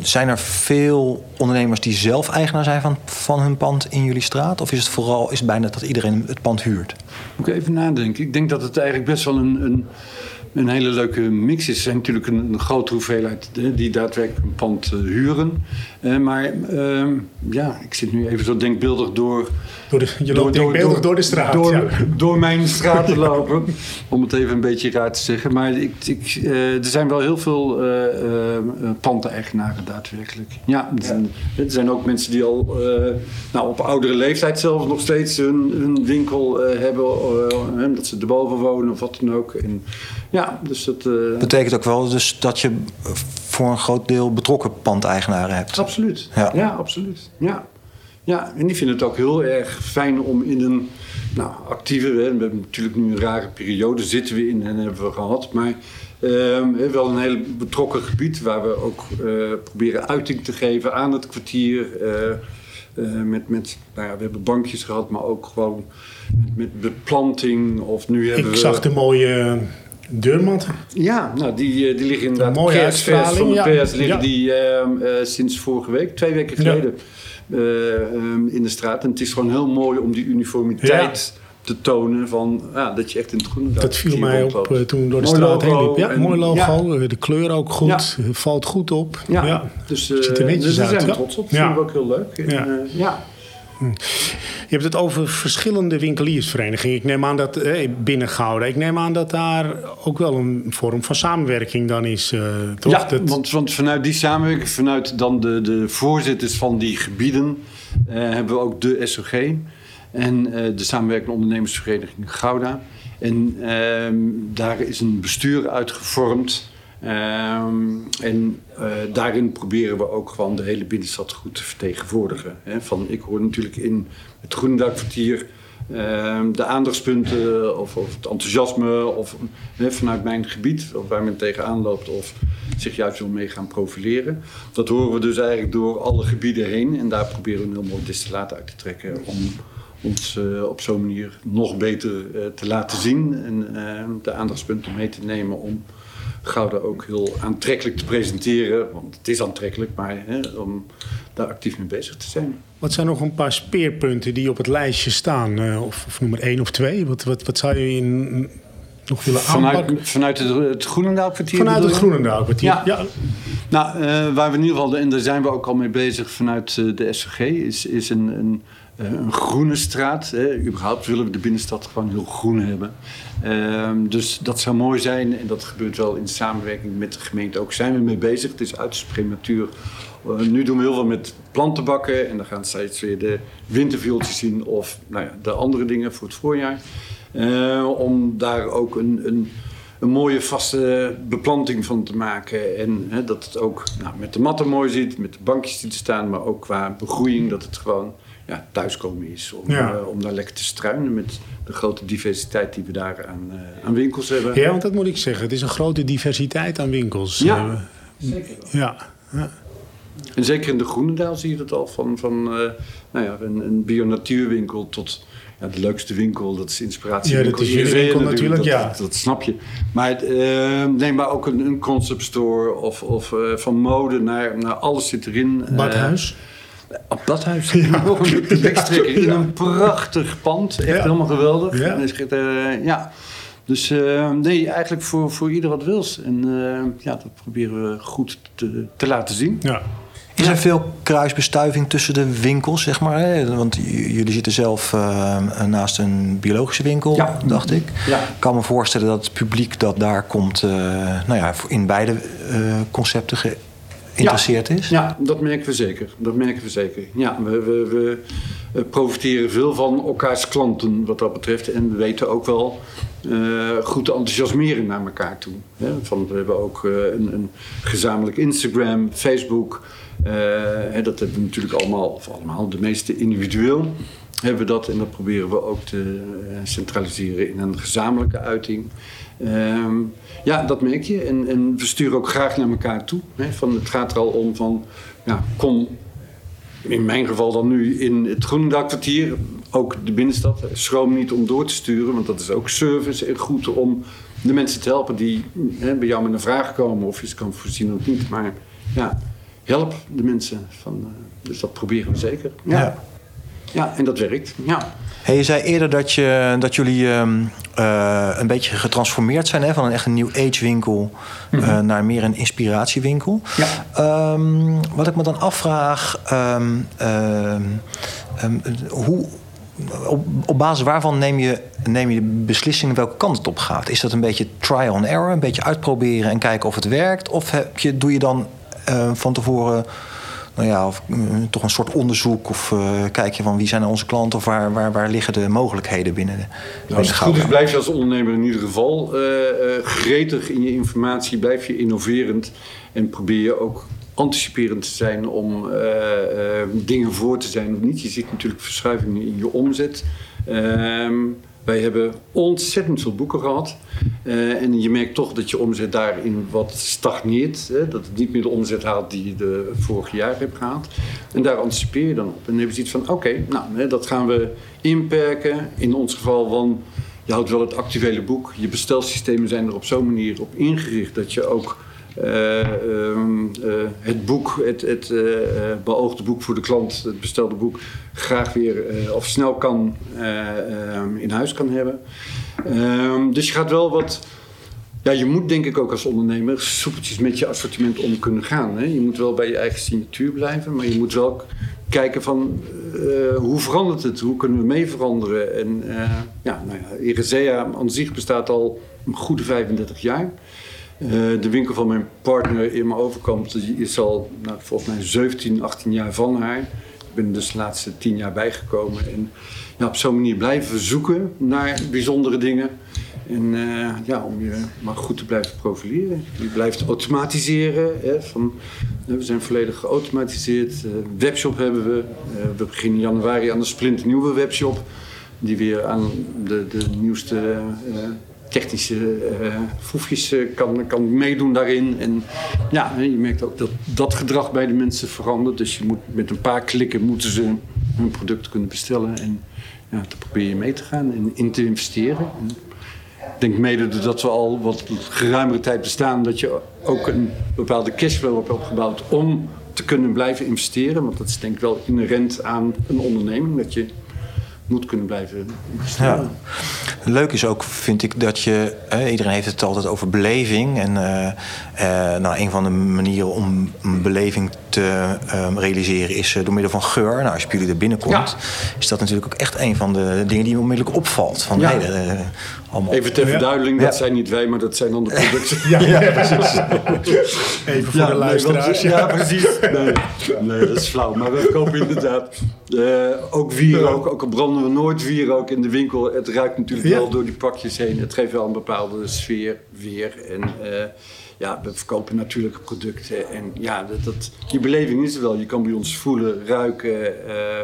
zijn er veel ondernemers die zelf eigenaar zijn van, van hun pand in jullie straat? Of is het vooral is het bijna dat iedereen het pand huurt? Moet ik even nadenken. Ik denk dat het eigenlijk best wel een... een een hele leuke mix is. Er zijn natuurlijk een, een grote hoeveelheid die daadwerkelijk een pand uh, huren. Uh, maar uh, ja, ik zit nu even zo denkbeeldig door... door de, je loopt door, denkbeeldig door, door, de straat. Door, ja. door mijn straat te lopen. om het even een beetje raar te zeggen. Maar ik, ik, uh, er zijn wel heel veel panden-eigenaren daadwerkelijk. Ja, er zijn, er zijn, ook mensen die al nou, op oudere leeftijd zelfs nog steeds hun, hun winkel hebben. dat ze erboven wonen of wat dan ook. En, ja, dus dat... Uh... Betekent ook wel dus dat je voor een groot deel betrokken pandeigenaren hebt? Absoluut. Ja, ja absoluut. Ja. ja, en die vinden het ook heel erg fijn om in een nou, actieve... We hebben natuurlijk nu een rare periode zitten we in en hebben we gehad. Maar uh, wel een heel betrokken gebied waar we ook uh, proberen uiting te geven aan het kwartier... Uh, met, met, nou ja, we hebben bankjes gehad, maar ook gewoon met, met beplanting. Of nu hebben Ik we... zag de mooie deurmatten. Ja, nou, die, die liggen inderdaad mooie kerstvers van de ja. pers liggen ja. die uh, uh, sinds vorige week, twee weken geleden, ja. uh, um, in de straat. En het is gewoon heel mooi om die uniformiteit te tonen van ja, dat je echt in het groene Dat viel mij op uh, toen door de mooi straat heen liep. Ja, en, mooi logo. Ja. De kleur ook goed. Ja. Valt goed op. Ja, ja. dus uh, ziet er netjes dus uit. zijn trots op. Dat vinden we ook heel leuk. En, ja. Uh, ja. Je hebt het over verschillende winkeliersverenigingen. Ik neem aan dat eh, binnen Gouda, ik neem aan dat daar ook wel een vorm van samenwerking dan is. Uh, toch? Ja, dat... want, want, vanuit die samenwerking, vanuit dan de, de voorzitters van die gebieden, uh, hebben we ook de SOG en uh, de Samenwerkende Ondernemersvereniging Gouda. En daar is een bestuur uitgevormd. Ehm, en uh, daarin proberen we ook gewoon de hele binnenstad goed te vertegenwoordigen. Hè. Van, ik hoor natuurlijk in het Groenendaalkwartier Ehm, de aandachtspunten of, of, het enthousiasme of, vanuit mijn gebied, of waar men tegenaan loopt of zich juist wil mee gaan profileren. Dat horen we dus eigenlijk door alle gebieden heen en daar proberen we een heel mooi destillaat uit te trekken om ons uh, op zo'n manier nog beter uh, te laten zien en uh, de aandachtspunten mee te nemen om Gouda ook heel aantrekkelijk te presenteren. Want het is aantrekkelijk, maar hè, om daar actief mee bezig te zijn. Wat zijn nog een paar speerpunten die op het lijstje staan? Uh, of, of nummer één of twee? Wat, wat, wat zou je in, nog willen aanpakken? Vanuit, het, het Groenendaalkwartier? Vanuit het Groenendaalkwartier, ja. ja. Nou, uh, waar we in ieder geval, en daar zijn we ook al mee bezig vanuit uh, de SVG, is, is een, een, een groene straat. Hè. Überhaupt willen we de binnenstad gewoon heel groen hebben. Um, dus dat zou mooi zijn en dat gebeurt wel in samenwerking met de gemeente ook. Zijn we mee bezig. Het is uiterst prematuur uh, nu doen we heel veel met plantenbakken en dan gaan steeds weer de winterviooltjes zien of nou ja, de andere dingen voor het voorjaar. Uh, om daar ook een, een, een, mooie vaste beplanting van te maken. En hè, dat het ook nou, met de matten mooi ziet, met de bankjes die er staan, maar ook qua begroeiing, dat het gewoon ja, thuiskomen is. Om, ja. uh, om daar lekker te struinen met de grote diversiteit die we daar aan, aan winkels hebben. Ja, want dat moet ik zeggen. Het is een grote diversiteit aan winkels. Ja, zeker. Ja. ja. En zeker in de Groenendaal zie je dat al. Van, van uh, nou ja, een, een bio-natuurwinkel tot ja, de leukste winkel. Dat is inspiratie. Ja, dat is jullie winkel natuurlijk, dat, ja. Dat, dat, snap je. Maar uh, neem maar ook een, een concept store of, of uh, van mode naar, naar alles zit erin. Badhuis? Op. Ja, de wegstrekker in een prachtig pand. Echt ja. helemaal geweldig. Ja. ja. Dus uh, nee, eigenlijk voor, voor ieder wat wils. En uh, ja, dat proberen we goed te, te laten zien. Ja. Is er veel kruisbestuiving tussen de winkels, zeg maar? Hè? Want jullie zitten zelf uh, naast een biologische winkel, ja. dacht ik. Ja. Ik kan me voorstellen dat het publiek dat daar komt... nou ja, in beide concepten geïnteresseerd ja. is. Ja, dat merken we zeker. Dat merken we zeker. Ja, we, we, we profiteren veel van elkaars klanten wat dat betreft. En we weten ook wel uh, goed te enthousiasmeren naar elkaar toe. Hè? Van, we hebben ook uh, een, een, gezamenlijk Instagram, Facebook. Uh, hè, dat hebben we natuurlijk allemaal, of allemaal, de meeste individueel hebben we dat. En dat proberen we ook te centraliseren in een gezamenlijke uiting. Um, ja, dat merk je. En, en, we sturen ook graag naar elkaar toe. Hè? Van, het gaat er al om van, ja, kom in mijn geval dan nu in het Groenendaalkwartier, ook de binnenstad. Schroom niet om door te sturen, want dat is ook service en goed om de mensen te helpen die hè, bij jou met een vraag komen of je ze kan voorzien of niet. Maar ja, help de mensen. Van, uh, dus dat proberen we zeker. Ja, ja. ja en dat werkt. Ja. Hey, je zei eerder dat, je, dat jullie um, uh, een beetje getransformeerd zijn hè, van een echt een nieuw age winkel mm -hmm. uh, naar meer een inspiratiewinkel. Ja. Um, wat ik me dan afvraag, um, hoe, op, op, basis waarvan neem je, neem je de beslissing welke kant het op gaat? Is dat een beetje trial and error, een beetje uitproberen en kijken of het werkt? Of heb je, doe je dan uh, van tevoren nou ja, of, uh, toch een soort onderzoek of uh, kijk je van wie zijn onze klanten of waar, waar, waar liggen de mogelijkheden binnen de, nou, Als het goed is, blijf je als ondernemer in ieder geval uh, gretig in je informatie, blijf je innoverend en probeer je ook anticiperend te zijn om dingen voor te zijn of niet. Je ziet natuurlijk verschuivingen in je omzet. Ehm, wij hebben ontzettend veel boeken gehad. Uh, en je merkt toch dat je omzet daarin wat stagneert. Hè? Dat het niet meer de omzet haalt die je de vorige jaar hebt gehad. En daar anticipeer je dan op. En dan heb je zoiets van, oké, nou, hè, dat gaan we inperken. In ons geval van, je houdt wel het actuele boek. Je bestelsystemen zijn er op zo'n manier op ingericht dat je ook... Uh, um, uh, het boek, het, het uh, beoogde boek voor de klant, het bestelde boek, graag weer of snel kan in huis kan hebben. Um, dus je gaat wel wat. Ja, je moet denk ik ook als ondernemer soepeltjes met je assortiment om kunnen gaan. Hè? Je moet wel bij je eigen signatuur blijven, maar je moet wel kijken van hoe verandert het? Hoe kunnen we mee veranderen? En ja, nou ja, Irisea aan zich bestaat al een goede 35 jaar. Uh, de winkel van mijn partner in mijn overkant is al nou, volgens mij 17, 18 jaar van haar. Ik ben dus de laatste 10 jaar bijgekomen. En ja, op zo'n manier blijven we zoeken naar bijzondere dingen. En eh, ja, om je maar goed te blijven profileren. Je blijft automatiseren. Hè, van, eh, we zijn volledig geautomatiseerd. Webshop hebben we. we beginnen januari aan een splinternieuwe webshop. Die weer aan de, de nieuwste technische uh, foefjes kan, kan meedoen daarin. En ja, je merkt ook dat dat gedrag bij de mensen verandert. Dus je moet, met een paar klikken moeten ze hun product kunnen bestellen. En ja, dan probeer je mee te gaan en in te investeren. ik denk mede dat we al wat geruimere tijd bestaan, dat je ook een bepaalde cashflow hebt opgebouwd om te kunnen blijven investeren. Want dat is denk ik wel inherent aan een onderneming. Dat je moet kunnen blijven. Ja. Leuk is ook, vind ik, dat je... iedereen heeft het altijd over beleving. En uh, uh, nou, een van de manieren om een beleving te um, realiseren is uh, door middel van geur. Nou, als je jullie er binnenkomt, is dat natuurlijk ook echt een van de dingen die onmiddellijk opvalt. Van, ja. hey, allemaal... Even ter verduidelijking, dat zijn niet wij, maar dat zijn andere producten. ja, ja, precies. Even voor de luisteraars. ja, precies. Nee, nee, dat is flauw. Maar we kopen inderdaad ook wierook, ook al branden we nooit wierook in de winkel. Het ruikt natuurlijk wel door die pakjes heen. Het geeft wel een bepaalde sfeer weer. En uh, ja, we verkopen natuurlijke producten. En ja, dat, dat, die beleving is er wel. Je kan bij ons voelen, ruiken, uh,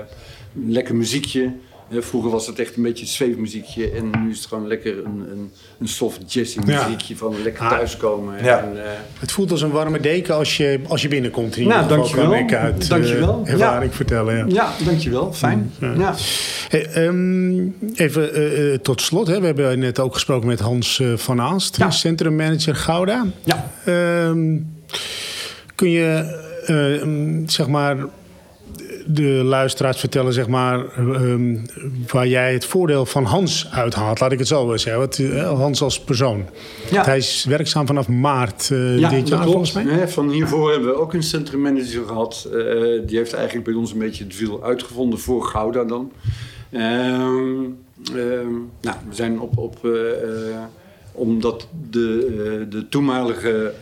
lekker muziekje. Vroeger was het echt een beetje zweefmuziekje en nu is het gewoon lekker een, een, een soft jazzy muziekje van lekker ah. thuiskomen. Ja. En, uh, het voelt als een warme deken als je, als je binnenkomt. In nou, dankjewel. Kan ik uit dankjewel. Uh, ervaring ja. vertellen. Ja. ja, dankjewel. Fijn. Ja. Hey, um, even uh, tot slot. Hè. We hebben net ook gesproken met Hans van Aanst, ja. centrummanager Gouda. Ja. Um, kun je zeg maar de luisteraars vertellen, zeg maar, um, waar jij het voordeel van Hans uithaalt. Laat ik het zo zeggen. Wat, uh, Hans als persoon. Ja. Hij is werkzaam vanaf maart uh, ja, dit jaar, volgens mij. Ja, van hiervoor hebben we ook een centrummanager gehad. Uh, die heeft eigenlijk bij ons een beetje het wiel uitgevonden voor Gouda dan. Um, nou, we zijn op... op omdat de, de toenmalige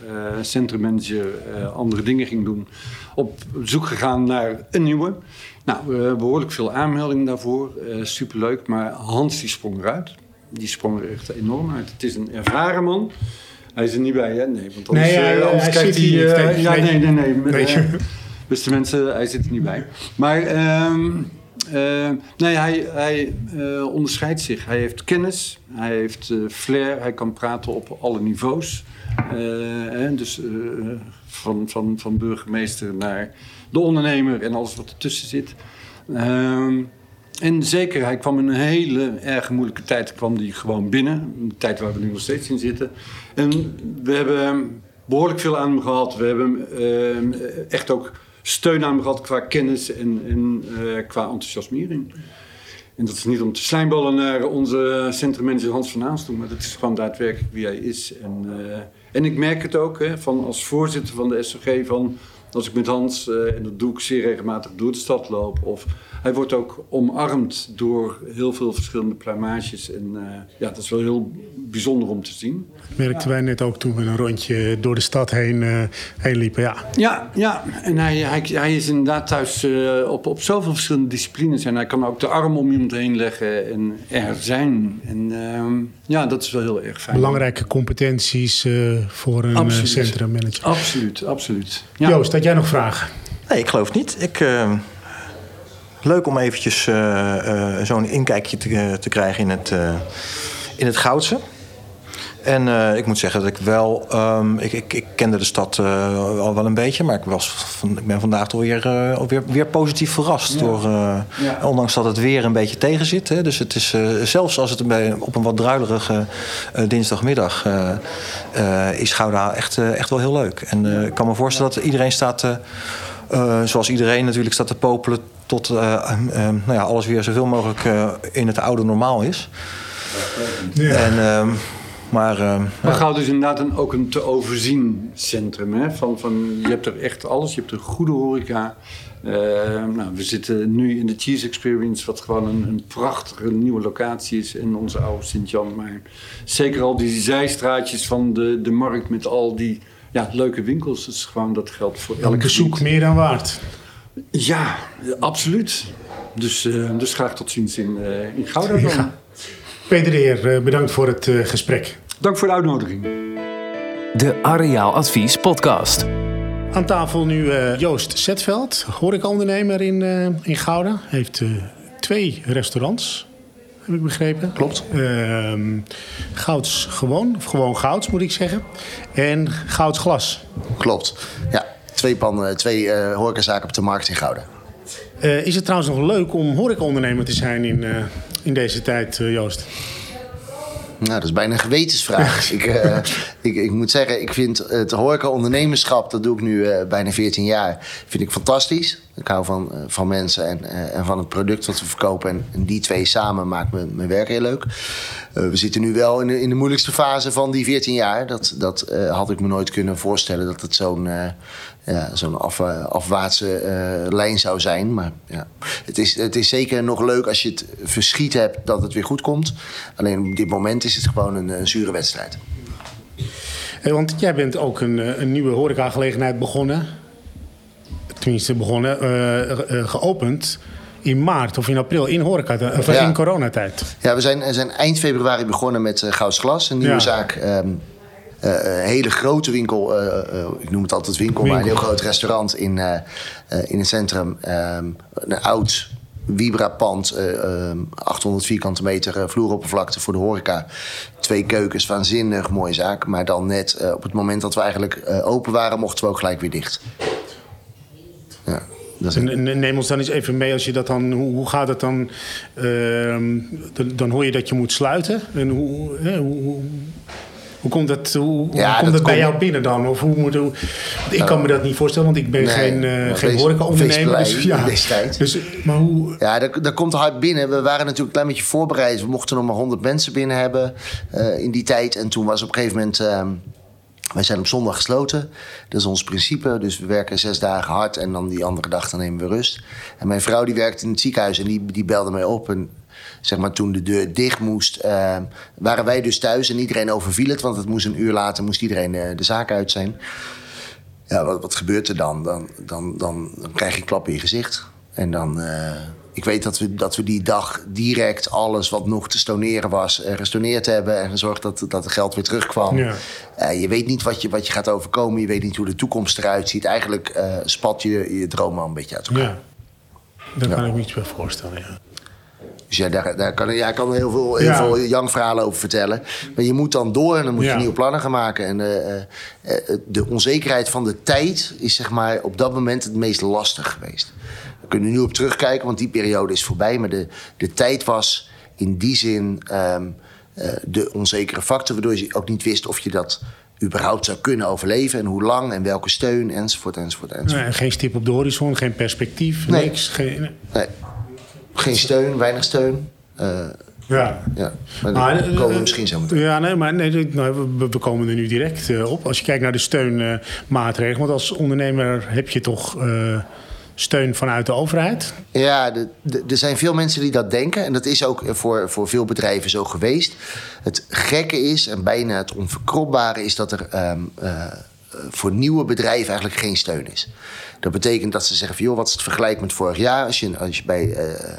centrummanager andere dingen ging doen, op zoek gegaan naar een nieuwe. Nou, behoorlijk veel aanmeldingen daarvoor. Superleuk. Maar Hans die sprong eruit. Die sprong er echt enorm uit. Het is een ervaren man. Hij is er niet bij, hè? Nee, want anders, nee, uh, anders kijkt hij... Uh, ja, nee, nee, nee. nee. beste mensen, hij zit er niet bij. Maar... Uh, nee, hij, hij uh, onderscheidt zich. Hij heeft kennis, hij heeft uh, flair, hij kan praten op alle niveaus. Dus van, van, van burgemeester naar de ondernemer en alles wat ertussen zit. Ehm, en zeker, hij kwam in een hele erg moeilijke tijd kwam die gewoon binnen. Een tijd waar we nu nog steeds in zitten. En we hebben behoorlijk veel aan hem gehad. We hebben ehm, echt ook steun aan hem gehad qua kennis en, uh, qua enthousiasmering. En dat is niet om te slijmballen naar onze centrummanager Hans van Aanstoel, maar dat is gewoon daadwerkelijk wie hij is. En, uh, en ik merk het ook hè, van als voorzitter van de SOG van als ik met Hans, uh, en dat doe ik zeer regelmatig, door de stad loop. Of hij wordt ook omarmd door heel veel verschillende pluimages. En uh, ja, dat is wel heel bijzonder om te zien. Merkten wij net ook toen we een rondje door de stad heen, uh, heen liepen. Ja, ja, ja. en hij, hij, hij is inderdaad thuis op, op zoveel verschillende disciplines. En hij kan ook de arm om iemand heen leggen en er zijn. En ehm, ja, dat is wel heel erg fijn. Belangrijke competenties voor een centrummanager. Absoluut, absoluut. Ja. Joost, had jij nog vragen? Nee, ik geloof niet. Ik, uh, leuk om eventjes uh, uh, zo'n inkijkje te, te, krijgen in het, in het Goudse. En uh, ik moet zeggen dat ik wel. Um, ik, ik, ik, kende de stad uh, al wel een beetje, maar ik, was van, ik ben vandaag toch weer, uh, weer, weer positief verrast. Ja. Door, ja. Ondanks dat het weer een beetje tegen zit. Hè, dus het is zelfs als het bij, op een wat druilerige dinsdagmiddag is Gouda echt, echt wel heel leuk. En ik kan me voorstellen dat iedereen staat. Zoals iedereen natuurlijk staat te popelen tot nou ja, alles weer zoveel mogelijk in het oude normaal is. Ja. En ehm, maar, uh, maar Goud is inderdaad een, ook een te overzien centrum. Hè? Van, van, je hebt er echt alles. Je hebt een goede horeca. Uh, nou, we zitten nu in de Cheese Experience, wat gewoon een, een prachtige nieuwe locatie is in onze oude Sint-Jan. Maar zeker al die zijstraatjes van de, de markt met al die ja, leuke winkels. Dat is gewoon dat geldt voor elk bezoek meer dan waard. Ja, absoluut. Dus, uh, dus graag tot ziens in, uh, in Gouda dan. Ja. Peter de Heer, eh, bedankt voor het eh, gesprek. Dank voor de uitnodiging. De Areaal Advies podcast. Aan tafel nu eh, Joost Zetveld, horecaondernemer in, eh in Gouda. Heeft eh, twee restaurants, heb ik begrepen. Klopt. Ehm, Gouds gewoon, of gewoon Gouds moet ik zeggen. En Gouds glas. Klopt. Ja, twee, pannen, twee eh horecazaken op de markt in Gouda. Eh, is het trouwens nog leuk om horecaondernemer te zijn in, eh, in deze tijd, Joost? Nou, dat is bijna een gewetensvraag. ik, ik, ik moet zeggen, ik vind het horeca-ondernemerschap, dat doe ik nu bijna 14 jaar, vind ik fantastisch. Ik hou van, eh, van mensen en, eh, en van het product wat we verkopen. En, die twee samen maakt mijn, mijn werk heel leuk. Eh, we zitten nu wel in de, in de moeilijkste fase van die 14 jaar. Dat, dat had ik me nooit kunnen voorstellen dat het zo'n ja, zo'n af, afwaartse lijn zou zijn. Maar ja, het is, het is zeker nog leuk als je het verschiet hebt dat het weer goed komt. Alleen op dit moment is het gewoon een, zure wedstrijd. Eh, want jij bent ook een, een nieuwe horecagelegenheid begonnen. Tenminste, begonnen, eh, eh, geopend in maart of in april in horeca, of Ja. in coronatijd. Ja, we zijn, zijn eind februari begonnen met uh, Gouds Glas, een nieuwe Ja. zaak. ehm, eh, een hele grote winkel, eh, eh, ik noem het altijd winkel, maar een heel groot restaurant in, eh, eh, in het centrum. Ehm, een oud Vibra-pand, eh, ehm, 800 vierkante meter eh, vloeroppervlakte voor de horeca. Twee keukens, waanzinnig mooie zaak. Maar dan net eh, op het moment dat we eigenlijk eh, open waren, mochten we ook gelijk weer dicht. Neem ons dan eens even mee als je dat dan, hoe, hoe gaat het dan? Ehm, dan? Dan hoor je dat je moet sluiten. En hoe, hè, hoe, hoe, hoe komt dat, hoe, hoe Ja, komt dat dat bij komt- jou binnen dan? Of hoe moet, hoe, ik kan me dat niet voorstellen, want ik ben Nee, geen, maar geen horecaondernemer. Dus, ja. Dus, maar hoe, Ja, dat, dat komt hard binnen. We waren natuurlijk een klein beetje voorbereid. We mochten nog maar 100 mensen binnen hebben eh, in die tijd. En toen was op een gegeven moment... wij zijn op zondag gesloten. Dat is ons principe. Dus we werken zes dagen hard en dan die andere dag dan nemen we rust. En mijn vrouw die werkte in het ziekenhuis en die, die belde mij op. En zeg maar, toen de deur dicht moest, ehm, waren wij dus thuis. En iedereen overviel het, want het moest een uur later moest iedereen eh, de zaak uit zijn. Ja, wat, wat gebeurt er dan? Dan, dan, dan? dan krijg je een klap in je gezicht. En dan... eh, ik weet dat we, dat we die dag direct alles wat nog te stoneren was... eh, gestoneerd hebben en gezorgd dat, dat het geld weer terugkwam. Ja. Eh, je weet niet wat je, wat je gaat overkomen. Je weet niet hoe de toekomst eruit ziet. Eigenlijk eh, spat je je droom al een beetje uit elkaar. ja, daar kan ik me iets bij voorstellen. Ja. Dus ja, daar, daar kan, ja, ik kan heel veel, heel Ja. veel jankverhalen over vertellen. Maar je moet dan door en dan moet je nieuwe plannen gaan maken. En de onzekerheid van de tijd is zeg maar, op dat moment het meest lastig geweest. We kunnen nu op terugkijken, want die periode is voorbij. Maar de, de tijd was in die zin ehm, eh, de onzekere factor... waardoor je ook niet wist of je dat überhaupt zou kunnen overleven... en hoe lang en welke steun, enzovoort, enzovoort, enzovoort. Nee, geen stip op de horizon, geen perspectief, Nee. niks. Geen, nee. Nee. Geen steun, weinig steun. Eh, Ja. ja, maar eh, komen we eh, misschien zo meteen. Ja, nee, maar nee, nou, we, we komen er nu direct op. Als je kijkt naar de steunmaatregelen. want als ondernemer heb je toch steun vanuit de overheid. Ja, er zijn veel mensen die dat denken. En dat is ook voor, voor veel bedrijven zo geweest. Het gekke is, en bijna het onverkropbare, is dat er ehm, eh, voor nieuwe bedrijven eigenlijk geen steun is. Dat betekent dat ze zeggen joh, wat is het vergelijk met vorig jaar? Als je, als je bij, eh,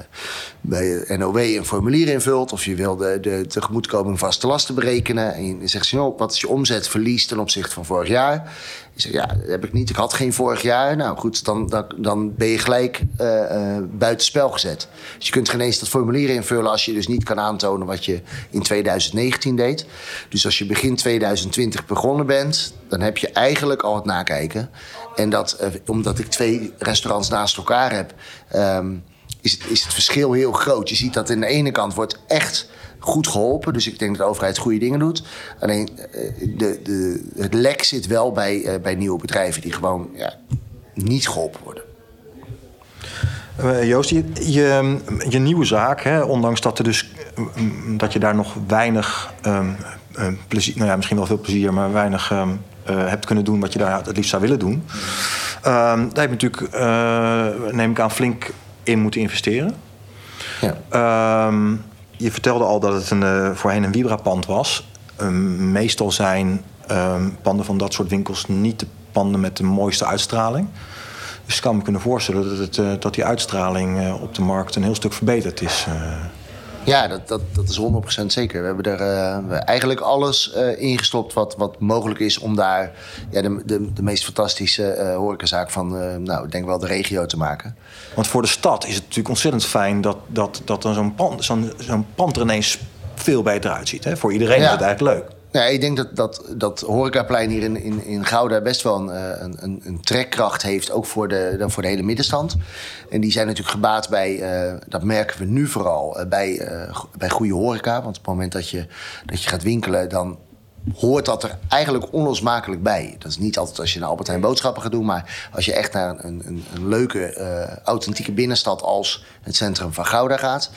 bij NOW een formulier invult... of je wil de, de tegemoetkoming vaste lasten berekenen... en je zegt, joh, wat is je omzetverlies ten opzichte van vorig jaar? Je zegt, ja, dat heb ik niet. Ik had geen vorig jaar. Nou goed, dan, dan, dan ben je gelijk eh buitenspel gezet. Dus je kunt geen eens dat formulier invullen... als je dus niet kan aantonen wat je in 2019 deed. Dus als je begin 2020 begonnen bent... dan heb je eigenlijk al het nakijken. En dat, eh, omdat ik twee restaurants naast elkaar heb... ehm, is, is het verschil heel groot. Je ziet dat aan de ene kant wordt echt goed geholpen. Dus ik denk dat de overheid goede dingen doet. Alleen eh, de, de, het lek zit wel bij, eh, bij nieuwe bedrijven... die gewoon ja, niet geholpen worden. Joost, je, je, nieuwe zaak, hè, ondanks dat, er dus, mm, dat je daar nog weinig ehm, plezier, nou ja, misschien wel veel plezier, maar weinig ehm, eh, hebt kunnen doen wat je daar het liefst zou willen doen. Ehm, daar heb je natuurlijk, eh, neem ik aan, flink in moeten investeren. Ja. Ehm, je vertelde al dat het een, eh, voorheen een Vibra-pand was. Ehm, meestal zijn panden van dat soort winkels niet de panden met de mooiste uitstraling. Dus ik kan me kunnen voorstellen dat, het, eh, dat die uitstraling eh, op de markt een heel stuk verbeterd is. Eh. Ja, dat, dat, dat is 100% zeker. We hebben er uh, we eigenlijk alles uh, ingestopt wat, wat mogelijk is om daar ja, de, de, de meest fantastische uh, horecazaak van, nou, ik denk wel de regio te maken. Want voor de stad is het natuurlijk ontzettend fijn dat, dat, dat dan zo'n pand, zo'n, zo'n pand er ineens veel beter uitziet. Hè? Voor iedereen ja. is het eigenlijk leuk. Ik denk dat, dat, dat Horecaplein hier in, in, in Gouda best wel een, eh, een, een trekkracht heeft, ook voor de, voor de hele middenstand. En die zijn natuurlijk gebaat bij, uh, dat merken we nu vooral, uh, bij, uh, bij goede horeca. Want op het moment dat je, dat je gaat winkelen, dan hoort dat er eigenlijk onlosmakelijk bij. Dat is niet altijd als je naar Albert Heijn boodschappen gaat doen... maar als je echt naar een, een, een leuke, authentieke binnenstad... als het centrum van Gouda gaat...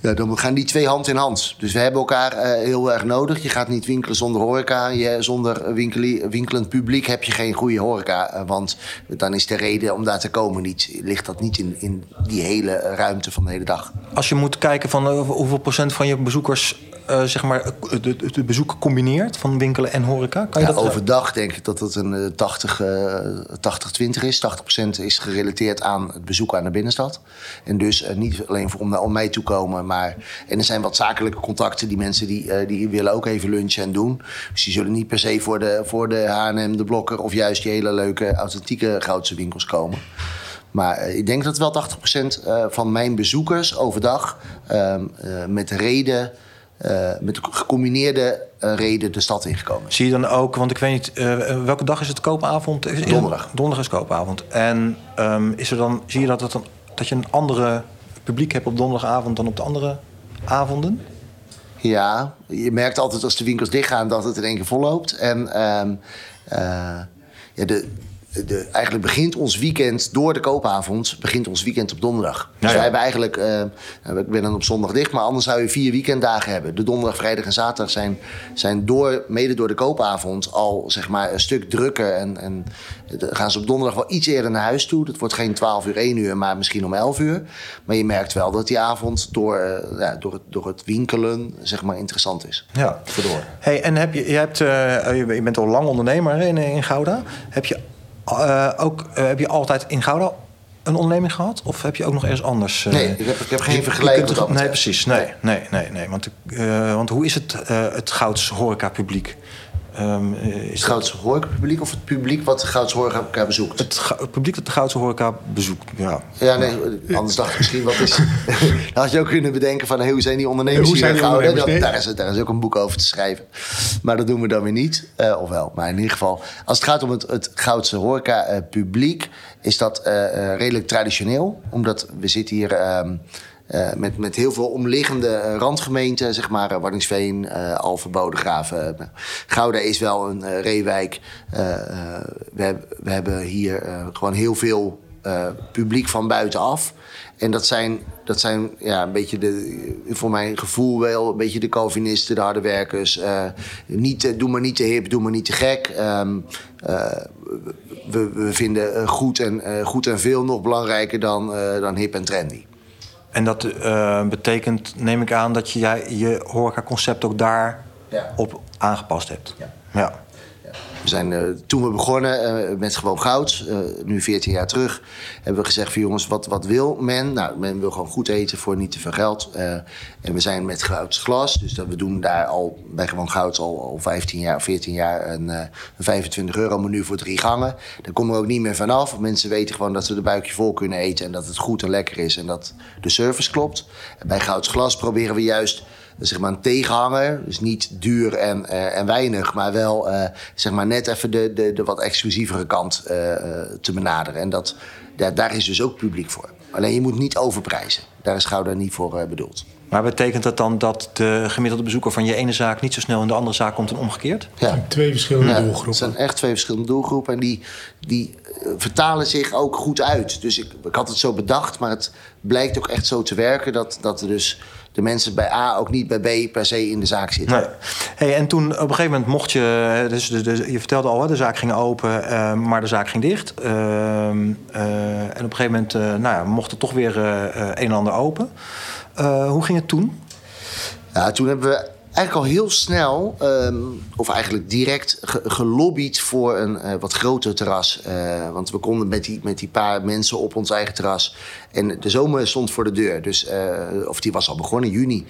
Ja, dan gaan die twee hand in hand. Dus we hebben elkaar uh, heel erg nodig. Je gaat niet winkelen zonder horeca. Je, zonder winkelend publiek heb je geen goede horeca. Uh, want dan is de reden om daar te komen niet, ligt dat niet in, in die hele ruimte van de hele dag. Als je moet kijken van uh, hoeveel procent van je bezoekers uh, zeg maar, de, de bezoek combineert van winkelen en horeca? Kan je ja, dat overdag denk ik dat het een 80, uh, 80-20 is. 80% is gerelateerd aan het bezoek aan de binnenstad. En dus uh, niet alleen voor, om naar om mij toe komen, maar... En er zijn wat zakelijke contacten. Die mensen die, die willen ook even lunchen en doen. Dus die zullen niet per se voor de, voor de H&M, de Blokker... of juist die hele leuke, authentieke Goudse winkels komen. Maar ik denk dat wel 80% van mijn bezoekers overdag uh, met reden uh, met gecombineerde uh, reden de stad ingekomen. Zie je dan ook, want ik weet niet, uh, welke dag is het koopavond? Donderdag. Donderdag is koopavond. En um, is er dan, zie je dat, dan, dat je een andere publiek hebt op donderdagavond dan op de andere avonden? Ja, je merkt altijd als de winkels dichtgaan dat het in één keer volloopt. En um, ja, de, de, eigenlijk begint ons weekend door de koopavond, begint ons weekend op donderdag. Dus ja, wij hebben eigenlijk, uh, ik ben dan op zondag dicht, maar anders zou je vier weekenddagen hebben. De donderdag, vrijdag en zaterdag zijn, zijn door, mede door de koopavond al zeg maar een stuk drukker. En, en gaan ze op donderdag wel iets eerder naar huis toe. Dat wordt geen 12 uur, 1 uur, maar misschien om 11 uur. Maar je merkt wel dat die avond door, uh, ja, door, het, door het winkelen zeg maar interessant is. Ja, Verdoor. Hey, en heb je, je, hebt, uh, je bent al lang ondernemer in, in Gouda. Heb je uh, ook, uh, heb je altijd in Gouda een onderneming gehad? Of heb je ook nog ergens anders? Uh, nee, ik heb, ik heb geen vergelijking. Nee, precies. Nee, nee, nee. nee. Want, want hoe is het, het Gouds horeca publiek? Um, is het Goudse horeca-publiek of het publiek wat de Goudse horeca bezoekt? Het, het, publiek dat de Goudse horeca bezoekt, ja. Ja, nee, anders dacht ik misschien wat is... dan had je ook kunnen bedenken van hey, hoe zijn die ondernemers hier in Gouden? Dat, daar, is, daar is ook een boek over te schrijven. Maar dat doen we dan weer niet. Uh, of wel, maar in ieder geval... Als het gaat om het, het Goudse horeca-publiek... is dat uh, redelijk traditioneel. Omdat we zitten hier... Uh, uh, met, met heel veel omliggende uh, randgemeenten, zeg maar, uh, Warningsveen, uh, Alphen, Bodegraven. Gouda is wel een reewijk. we, we hebben hier gewoon heel veel publiek van buitenaf. En dat zijn, dat zijn ja, een beetje de, voor mijn gevoel wel, een beetje de Calvinisten, de harde werkers. niet, doe maar niet te hip, doe maar niet te gek. Um, we, we, vinden goed en, goed en veel nog belangrijker dan, dan hip en trendy. En dat uh, betekent, neem ik aan, dat je je horeca-concept ook daar ja. op aangepast hebt. Ja. ja. We zijn, uh, toen we begonnen uh, met Gewoon Goud, uh, nu 14 jaar terug, hebben we gezegd van jongens, wat, wat wil men? Nou, men wil gewoon goed eten voor niet te veel geld. en we zijn met Gouds Glas, dus dat we doen daar al bij Gewoon Goud al, al 15 jaar, 14 jaar een, een 25 euro menu voor drie gangen. Daar komen we ook niet meer vanaf. Mensen weten gewoon dat we de buikje vol kunnen eten en dat het goed en lekker is en dat de service klopt. En bij Gouds Glas proberen we juist zeg maar een tegenhanger. Dus niet duur en, uh, en weinig, maar wel uh, zeg maar net even de, de, de wat exclusievere kant uh, te benaderen. En dat, daar, daar is dus ook publiek voor. Alleen je moet niet overprijzen. Daar is Gouda niet voor bedoeld. Maar betekent dat dan dat de gemiddelde bezoeker van je ene zaak niet zo snel in de andere zaak komt en omgekeerd? Ja. Twee verschillende ja, doelgroepen. Het zijn echt twee verschillende doelgroepen. En die, die vertalen zich ook goed uit. Dus ik, ik had het zo bedacht, maar het blijkt ook echt zo te werken dat, dat er dus de mensen bij A ook niet bij B per se in de zaak zitten. Nee. Hey, en toen op een gegeven moment mocht je, dus de, de, je vertelde al, de zaak ging open, uh, maar de zaak ging dicht. Uh, uh, en op een gegeven moment nou ja, mocht er toch weer een en ander open. hoe ging het toen? Ja, toen hebben we eigenlijk al heel snel, ehm, of eigenlijk direct, ge- gelobbyd voor een eh, wat groter terras. Eh, want we konden met die, met die paar mensen op ons eigen terras. En de zomer stond voor de deur. Dus, eh, of die was al begonnen, juni.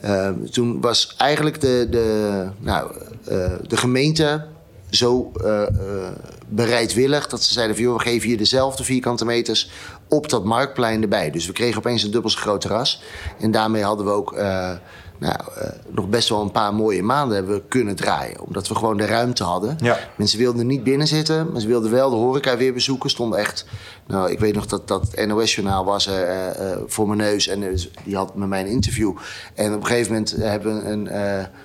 Ehm, toen was eigenlijk de, de, nou, de gemeente zo bereidwillig dat ze zeiden van joh, we geven je dezelfde vierkante meters op dat marktplein erbij. Dus we kregen opeens een dubbel zo groot terras. En daarmee hadden we ook nou, eh, nog best wel een paar mooie maanden hebben we kunnen draaien. Omdat we gewoon de ruimte hadden. Ja. Mensen wilden niet binnen zitten, maar ze wilden wel de horeca weer bezoeken. Stond echt, nou, ik weet nog dat dat NOS-journaal was eh, eh, voor mijn neus. En die had met mij een interview. En op een gegeven moment hebben we, een,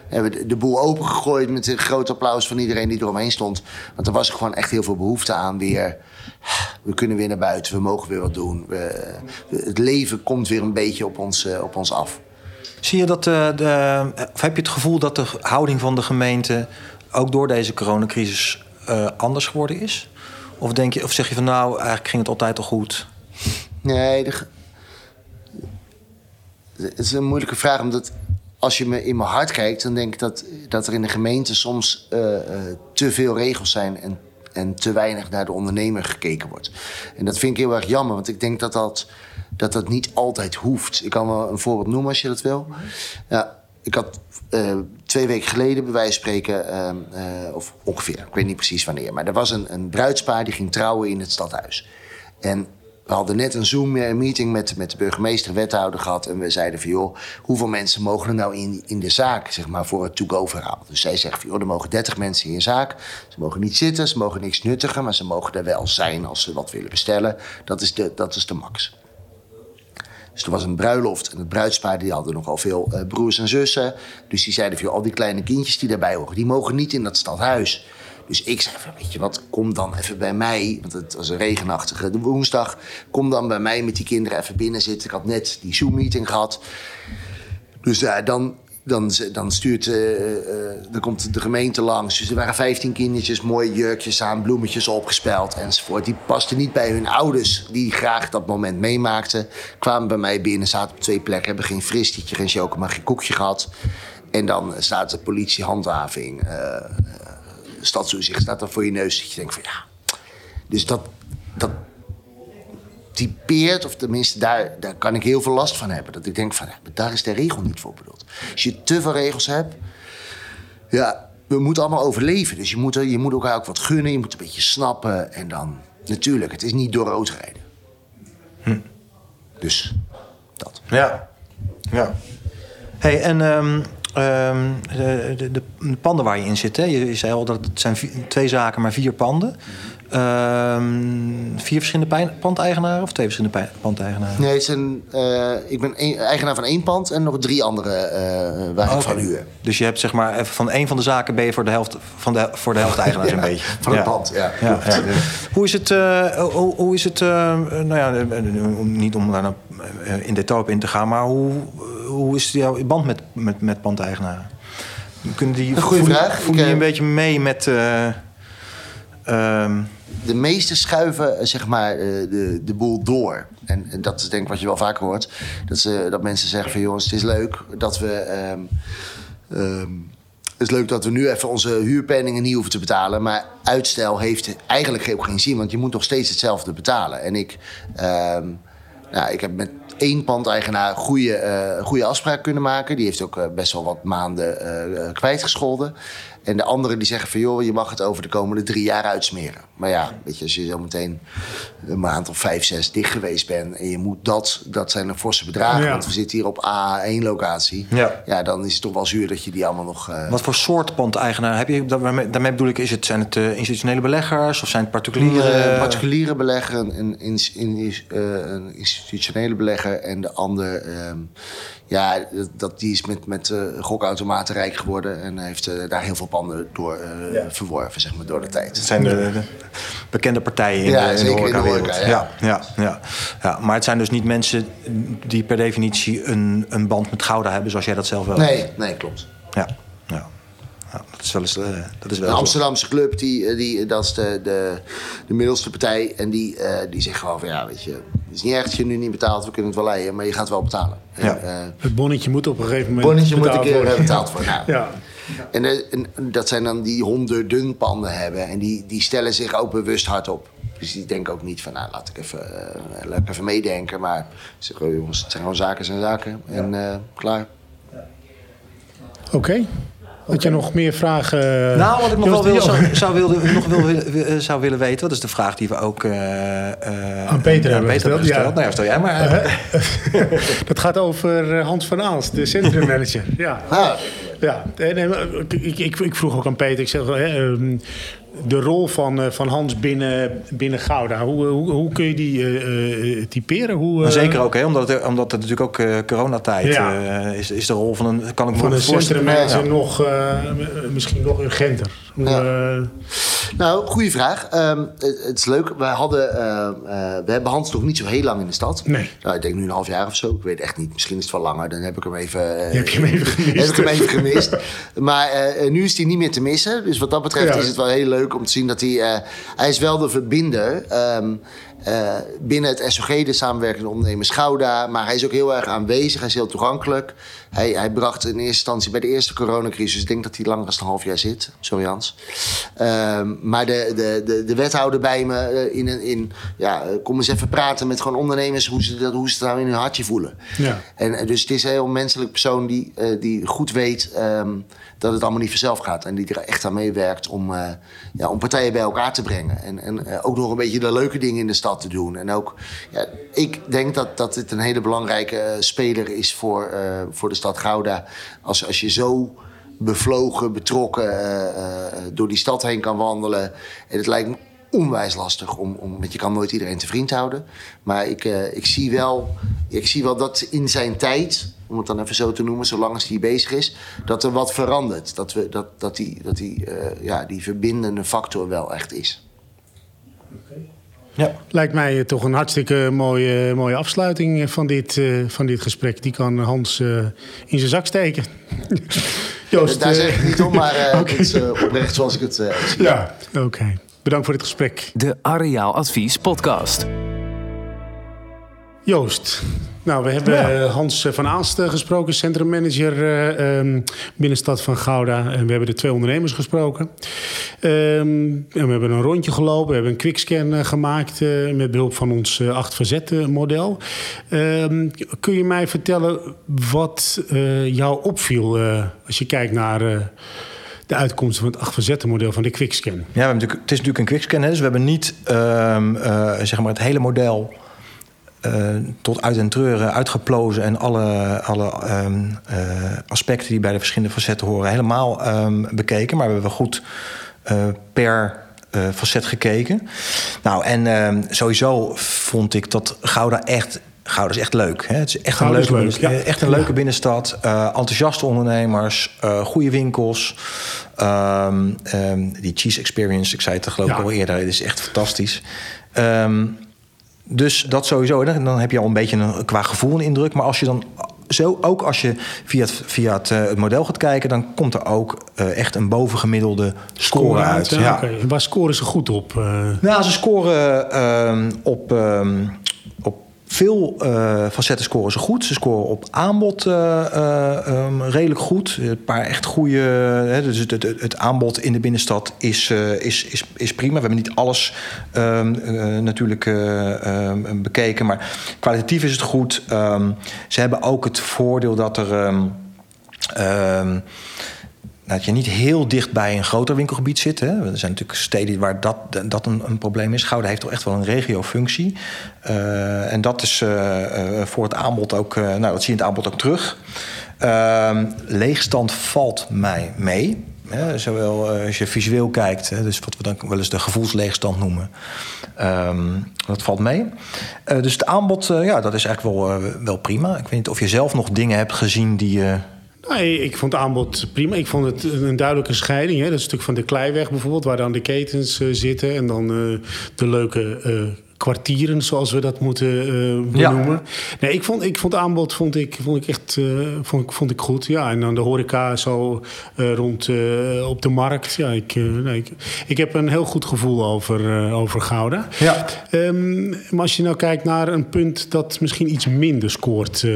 hebben we de- boel opengegooid... met een groot applaus van iedereen die eromheen stond. Want er was gewoon echt heel veel behoefte aan weer... We kunnen weer naar buiten, we mogen weer wat doen. We, het leven komt weer een beetje op ons, op ons af. Zie je dat eh, de, of heb je het gevoel dat de houding van de gemeente ook door deze coronacrisis eh, anders geworden is? Of, denk je, of zeg je van nou, eigenlijk ging het altijd al goed? Nee, de het is een moeilijke vraag, omdat als je me in mijn hart kijkt, dan denk ik dat, dat er in de gemeente soms eh, te veel regels zijn en, en te weinig naar de ondernemer gekeken wordt. En dat vind ik heel erg jammer, want ik denk dat dat, dat, dat niet altijd hoeft. Ik kan wel een voorbeeld noemen als je dat wil. Ja, ik had eh, twee weken geleden, bij wijze van spreken, ehm, eh, of ongeveer, ik weet niet precies wanneer, maar er was een, een bruidspaar die ging trouwen in het stadhuis. En we hadden net een Zoom-meeting met, met de burgemeester wethouder gehad. En we zeiden van, joh, hoeveel mensen mogen er nou in, in de zaak, zeg maar, voor het to-go-verhaal? Dus zij zegt van, joh, er mogen 30 mensen in je zaak. Ze mogen niet zitten, ze mogen niks nuttigen, maar ze mogen er wel zijn als ze wat willen bestellen. Dat is de, dat is de max. Dus er was een bruiloft en het bruidspaar die hadden nogal veel eh, broers en zussen. Dus die zeiden van, al die kleine kindjes die daarbij horen, die mogen niet in dat stadhuis. Dus ik zei van, weet je wat, kom dan even bij mij. Want het was een regenachtige woensdag. Kom dan bij mij met die kinderen even binnen zitten. Ik had net die Zoom-meeting gehad. Dus ja, dan, dan, dan stuurt, eh, eh, komt de gemeente langs. Dus er waren 15 kindertjes, mooie jurkjes aan, bloemetjes opgespeld enzovoort. Die pasten niet bij hun ouders, die graag dat moment meemaakten. Kwamen bij mij binnen, zaten op twee plekken, hebben geen fristietje, geen chocolade, maar geen koekje gehad. En dan staat de politie, handhaving, eh stadstoezicht staat er voor je neus. Dat je denkt van ja. Dus dat, dat typeert, of tenminste daar, daar kan ik heel veel last van hebben. Dat ik denk van daar is de regel niet voor bedoeld. Als je te veel regels hebt, ja, we moeten allemaal overleven. Dus je moet, je moet elkaar ook wat gunnen, je moet een beetje snappen. En dan, natuurlijk, het is niet door rood rijden. Dus dat. Ja. ja. hey, en ehm, ehm, de, de, de panden waar je in zit, hè? Je, je zei al dat het zijn vi- twee zaken, maar vier panden. Vier verschillende pandeigenaren of twee verschillende pandeigenaren? Nee, het zijn, eh, ik ben een- eigenaar van één pand en nog drie andere eh, waar ik van huur. Dus je hebt zeg maar van één van de zaken ben je voor de helft van de, voor de helft eigenaar Ja, beetje. van het pand, ja. Hoe is het, eh, hoe, hoe is het nou ja, niet om daar nou, in detail op in te gaan, maar hoe, hoe is jouw band met, met, met pandeigenaren? Kunnen die, Een vraag. Die eh, een beetje mee met... ehm, de meeste schuiven eh, zeg maar, eh, de, de boel door. En, en dat is denk ik wat je wel vaker hoort. Dat, ze, dat mensen zeggen van jongens, het is leuk dat we... ehm, ehm, het is leuk dat we nu even onze huurpenningen niet hoeven te betalen. Maar uitstel heeft eigenlijk geen zin. Want je moet nog steeds hetzelfde betalen. En ik, ehm, nou, ik heb met één pandeigenaar goede, eh goede afspraak kunnen maken. Die heeft ook eh, best wel wat maanden eh, eh, kwijtgescholden. En de anderen die zeggen van... joh, je mag het over de komende drie jaar uitsmeren. Maar ja, weet je, als je zo meteen een maand of vijf, zes dicht geweest bent... en je moet dat, dat zijn een forse bedragen... Ja. want we zitten hier op A1-locatie... Ja. Ja. dan is het toch wel zuur dat je die allemaal nog... eh, wat voor soort pandeigenaar heb je? Daarmee, daarmee bedoel ik, is het, zijn het eh, institutionele beleggers of zijn het particuliere... Een particuliere belegger, een, eh, een institutionele belegger en de ander, ehm, ja, dat- die is met, met eh, gokautomaten rijk geworden en heeft eh, daar heel veel panden door eh, verworven, zeg maar, door de tijd. Het zijn de, de bekende partijen in Ja, de, in de zeker in de horecawereld. horeca, ja. ja. Ja, ja, ja. Maar het zijn dus niet mensen die per definitie een, een band met Gouda hebben, zoals jij dat zelf wel Nee, nee, klopt. Ja, ja. Ja, dat is wel eens, eh, dat is wel De. Amsterdamse club, die, eh, die, dat is de, de, de middelste partij. En die, eh, die zegt gewoon van ja, weet je, het is niet echt dat je nu niet betaalt, we kunnen het wel leiden, maar je gaat wel betalen. Ja. En, eh, Het bonnetje moet op een gegeven moment bonnetje moet een keer worden. eh, betaald worden. Nou, Ja. En, eh, en dat zijn dan die honderden panden hebben. En die, die stellen zich ook bewust hard op. Dus die denken ook niet van, nou, laat ik even, eh, laat ik even meedenken. Maar ze zeggen, oh, jongens, het zijn gewoon zaken zijn zaken. En eh, klaar. Oké. Had je nog meer vragen? Nou, wat ik nog wel wil, zou, zou, wilde, nog wil, wil- zou willen weten, wat is de vraag die we ook eh, eh, Aan Peter hebben gesteld, ja. Nou ja, stel jij maar. Dat gaat over eh, Hans van Aalst, de centrummanager. ja. Ah, Ja, nee, ik, ik, ik vroeg ook aan Peter, ik zeg, hè, ehm, de rol van, eh, van Hans binnen, binnen Gouda, hoe, hoe, hoe kun je die eh, eh, typeren? Hoe, eh, zeker ook, hè, omdat, het, omdat het natuurlijk ook eh, coronatijd Ja. eh, is, is de rol van een, kan ik me van een Ja. nog, eh, misschien nog urgenter. Hoe, Ja. eh, Nou, goede vraag. Ehm, het, het is leuk. We, hadden, ehm, eh, we hebben Hans nog niet zo heel lang in de stad. Nee. Nou, ik denk nu een half jaar of zo. Ik weet echt niet. Misschien is het wel langer. Dan heb ik hem even, eh, heb je hem even gemist. Heb ik hem even gemist. Maar nu is hij niet meer te missen. Dus wat dat betreft Ja. is het wel heel leuk om te zien dat hij... hij is wel de verbinder ehm, eh, binnen het SOG, de samenwerkende ondernemers Gouda. Maar hij is ook heel erg aanwezig. Hij is heel toegankelijk. Hij, hij bracht in eerste instantie bij de eerste coronacrisis... ik denk dat hij langer dan een half jaar zit. Sorry Hans. Ehm, maar de, de, de, de wethouder bij me eh, in, in... Ja, eh, kom eens even praten met gewoon ondernemers... hoe ze, dat, hoe ze het nou in hun hartje voelen. Ja. En eh, dus het is een heel menselijk persoon die, die goed weet ehm, dat het allemaal niet vanzelf gaat. En die er echt aan meewerkt om, ja, om partijen bij elkaar te brengen. En, en ook nog een beetje de leuke dingen in de stad te doen. En ook, ja, ik denk dat, dat dit een hele belangrijke speler is voor, voor de stad Gouda. Als, als je zo bevlogen, betrokken eh, eh, door die stad heen kan wandelen. En het lijkt me onwijs lastig om, om want je kan nooit iedereen te vriend houden. Maar ik, eh, ik, zie wel, ik zie wel dat in zijn tijd, om het dan even zo te noemen, zolang als hij bezig is, dat er wat verandert. Dat, we, dat, dat, die, dat die, ja, die verbindende factor wel echt is. Ja. Lijkt mij eh, toch een hartstikke mooie, mooie afsluiting eh, van dit, eh, van dit gesprek. Die kan Hans eh, in zijn zak steken. Joost, Daar eh, zeg ik niet om, maar het is eh, oprecht zoals ik het eh, zie. Ja, oké. Bedankt voor dit gesprek. De Areaal Advies Podcast. Joost. Nou, we hebben eh, Hans van Aalst eh, gesproken, centrummanager eh, ehm, binnenstad van Gouda. En we hebben de twee ondernemers gesproken. Ehm, en we hebben een rondje gelopen, we hebben een quickscan eh, gemaakt eh, met behulp van ons eh 8 verzetten model. Ehm, kun je mij vertellen wat eh, jou opviel eh, als je kijkt naar eh, de uitkomsten van het 8 verzetten model van de quickscan? Ja, we hebben natuurlijk, het is natuurlijk een quickscan, hè, dus we hebben niet ehm, eh, zeg maar het hele model eh, tot uit en treuren uitgeplozen en alle, alle ehm, eh, aspecten die bij de verschillende facetten horen helemaal ehm, bekeken. Maar we hebben goed eh, per facet gekeken. Nou, en ehm, sowieso vond ik dat Gouda echt. Gouda is echt leuk. Hè? Het is echt Gouda een leuke, leuk, ja. echt een leuke binnenstad. enthousiaste ondernemers, goede winkels. Die cheese experience, ik zei het er geloof ik Ja. al eerder, het is echt fantastisch. Dus dat sowieso. hè. Dan heb je al een beetje een, qua gevoel een indruk. Maar als je dan zo, ook als je via het, via het, eh, het model gaat kijken, dan komt er ook eh, echt een bovengemiddelde score uit. Ja. En Waar scoren ze goed op? eh? Nou, ze scoren ehm, op, ehm, op veel eh, facetten scoren ze goed. Ze scoren op aanbod eh, eh, ehm, redelijk goed. Een paar echt goede. Hè, dus het, het, het aanbod in de binnenstad is, is, is, is prima. We hebben niet alles ehm, eh, natuurlijk eh, ehm, bekeken, maar kwalitatief is het goed. Ze hebben ook het voordeel dat er. Dat je niet heel dicht bij een groter winkelgebied zit. Hè. Er zijn natuurlijk steden waar dat, dat een, een probleem is. Gouda heeft toch echt wel een regiofunctie. Uh, en dat is uh, uh, voor het aanbod ook... nou, dat zie je in het aanbod ook terug. Ehm, leegstand valt mij mee. Hè, zowel als je visueel kijkt, hè, dus wat we dan wel eens de gevoelsleegstand noemen. Um, dat valt mee. dus het aanbod, ja, dat is eigenlijk wel, wel prima. Ik weet niet of je zelf nog dingen hebt gezien die... Nee, ik vond het aanbod prima. Ik vond het een duidelijke scheiding. Hè? Dat stuk van de Kleiweg bijvoorbeeld, waar dan de ketens uh, zitten. En dan uh, de leuke uh, kwartieren, zoals we dat moeten eh, Ja. benoemen. Nee, ik vond, ik vond het aanbod vond ik, vond ik echt eh, vond ik, vond ik goed. Ja, en dan de horeca zo eh, rond eh, op de markt. Ja, ik, eh, nee, ik, ik heb een heel goed gevoel over, eh, over Gouda. Ja. Ehm, maar als je nou kijkt naar een punt dat misschien iets minder scoort eh,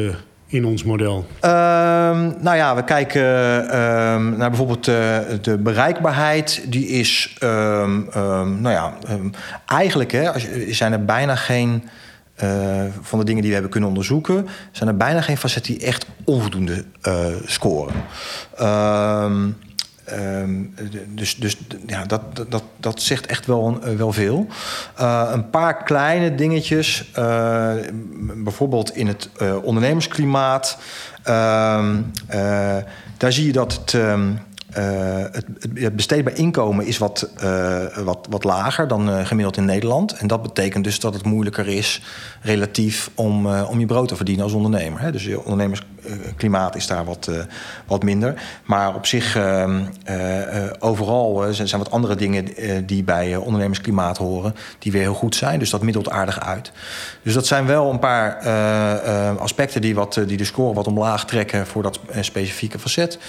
in ons model. Ehm, nou ja, we kijken ehm, naar bijvoorbeeld eh, de bereikbaarheid. Die is, ehm, nou ja, eigenlijk hè, zijn er bijna geen. eh, van de dingen die we hebben kunnen onderzoeken, zijn er bijna geen facetten die echt onvoldoende eh, scoren. Ehm, dus dus ja, dat, dat, dat zegt echt wel, eh, wel veel. Eh, een paar kleine dingetjes, eh, bijvoorbeeld in het ondernemersklimaat. Ehm, eh, daar zie je dat het, ehm, eh, het, het- het besteedbaar inkomen is wat, eh, wat, wat lager dan eh, gemiddeld in Nederland. En dat betekent dus dat het moeilijker is relatief om, eh, om je brood te verdienen als ondernemer. Hè. Dus je ondernemersklimaat is daar wat, eh, wat minder. Maar op zich, ehm, eh, eh, overal eh, zijn zijn wat andere dingen eh, die bij eh, ondernemersklimaat horen, die weer heel goed zijn. Dus dat middelt aardig uit. Dus dat zijn wel een paar eh, eh, aspecten die, wat, eh, die de score wat omlaag trekken voor dat eh, specifieke facet.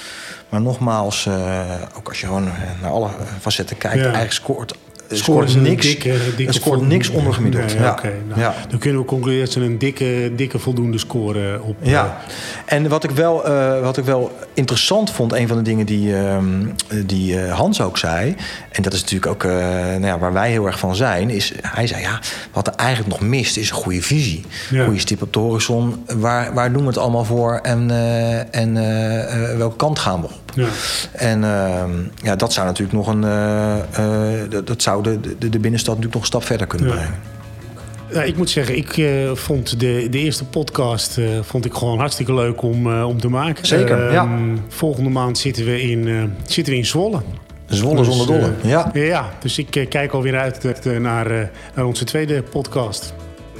Maar nogmaals, eh, ook als je gewoon eh, naar alle facetten kijkt, eigenlijk scoort, scoort niks, dikke- scoort niks ondergemiddeld. Nee, ja. nou, ja. Dan kunnen we concluderen dat ze een dikke, dikke voldoende score op. Ja, en wat ik, wel, eh, wat ik wel interessant vond, een van de dingen die, ehm, die eh, Hans ook zei, en dat is natuurlijk ook eh, nou ja, waar wij heel erg van zijn, is hij zei ja, wat er eigenlijk nog mist is een goede visie. Ja. Goede stip op de horizon. Waar, waar doen we het allemaal voor en, eh, en eh, eh, welke kant gaan we op? Ja. En ehm, ja, dat zou natuurlijk nog een. eh, eh, dat, dat zou de, de, de binnenstad natuurlijk nog een stap verder kunnen Ja. brengen. Ja, ik moet zeggen, ik eh, vond de, de eerste podcast eh, vond ik gewoon hartstikke leuk om, eh, om te maken. Zeker, Ehm, ja. Volgende maand zitten we in, eh, zitten we in Zwolle. Zwolle Dus, zonder dolle. ja. Ja, dus ik kijk alweer uit naar, eh, naar onze tweede podcast.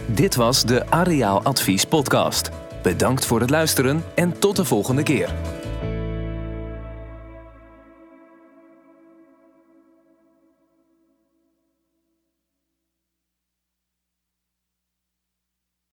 Dit was de Areaal Advies podcast. Bedankt voor het luisteren en tot de volgende keer.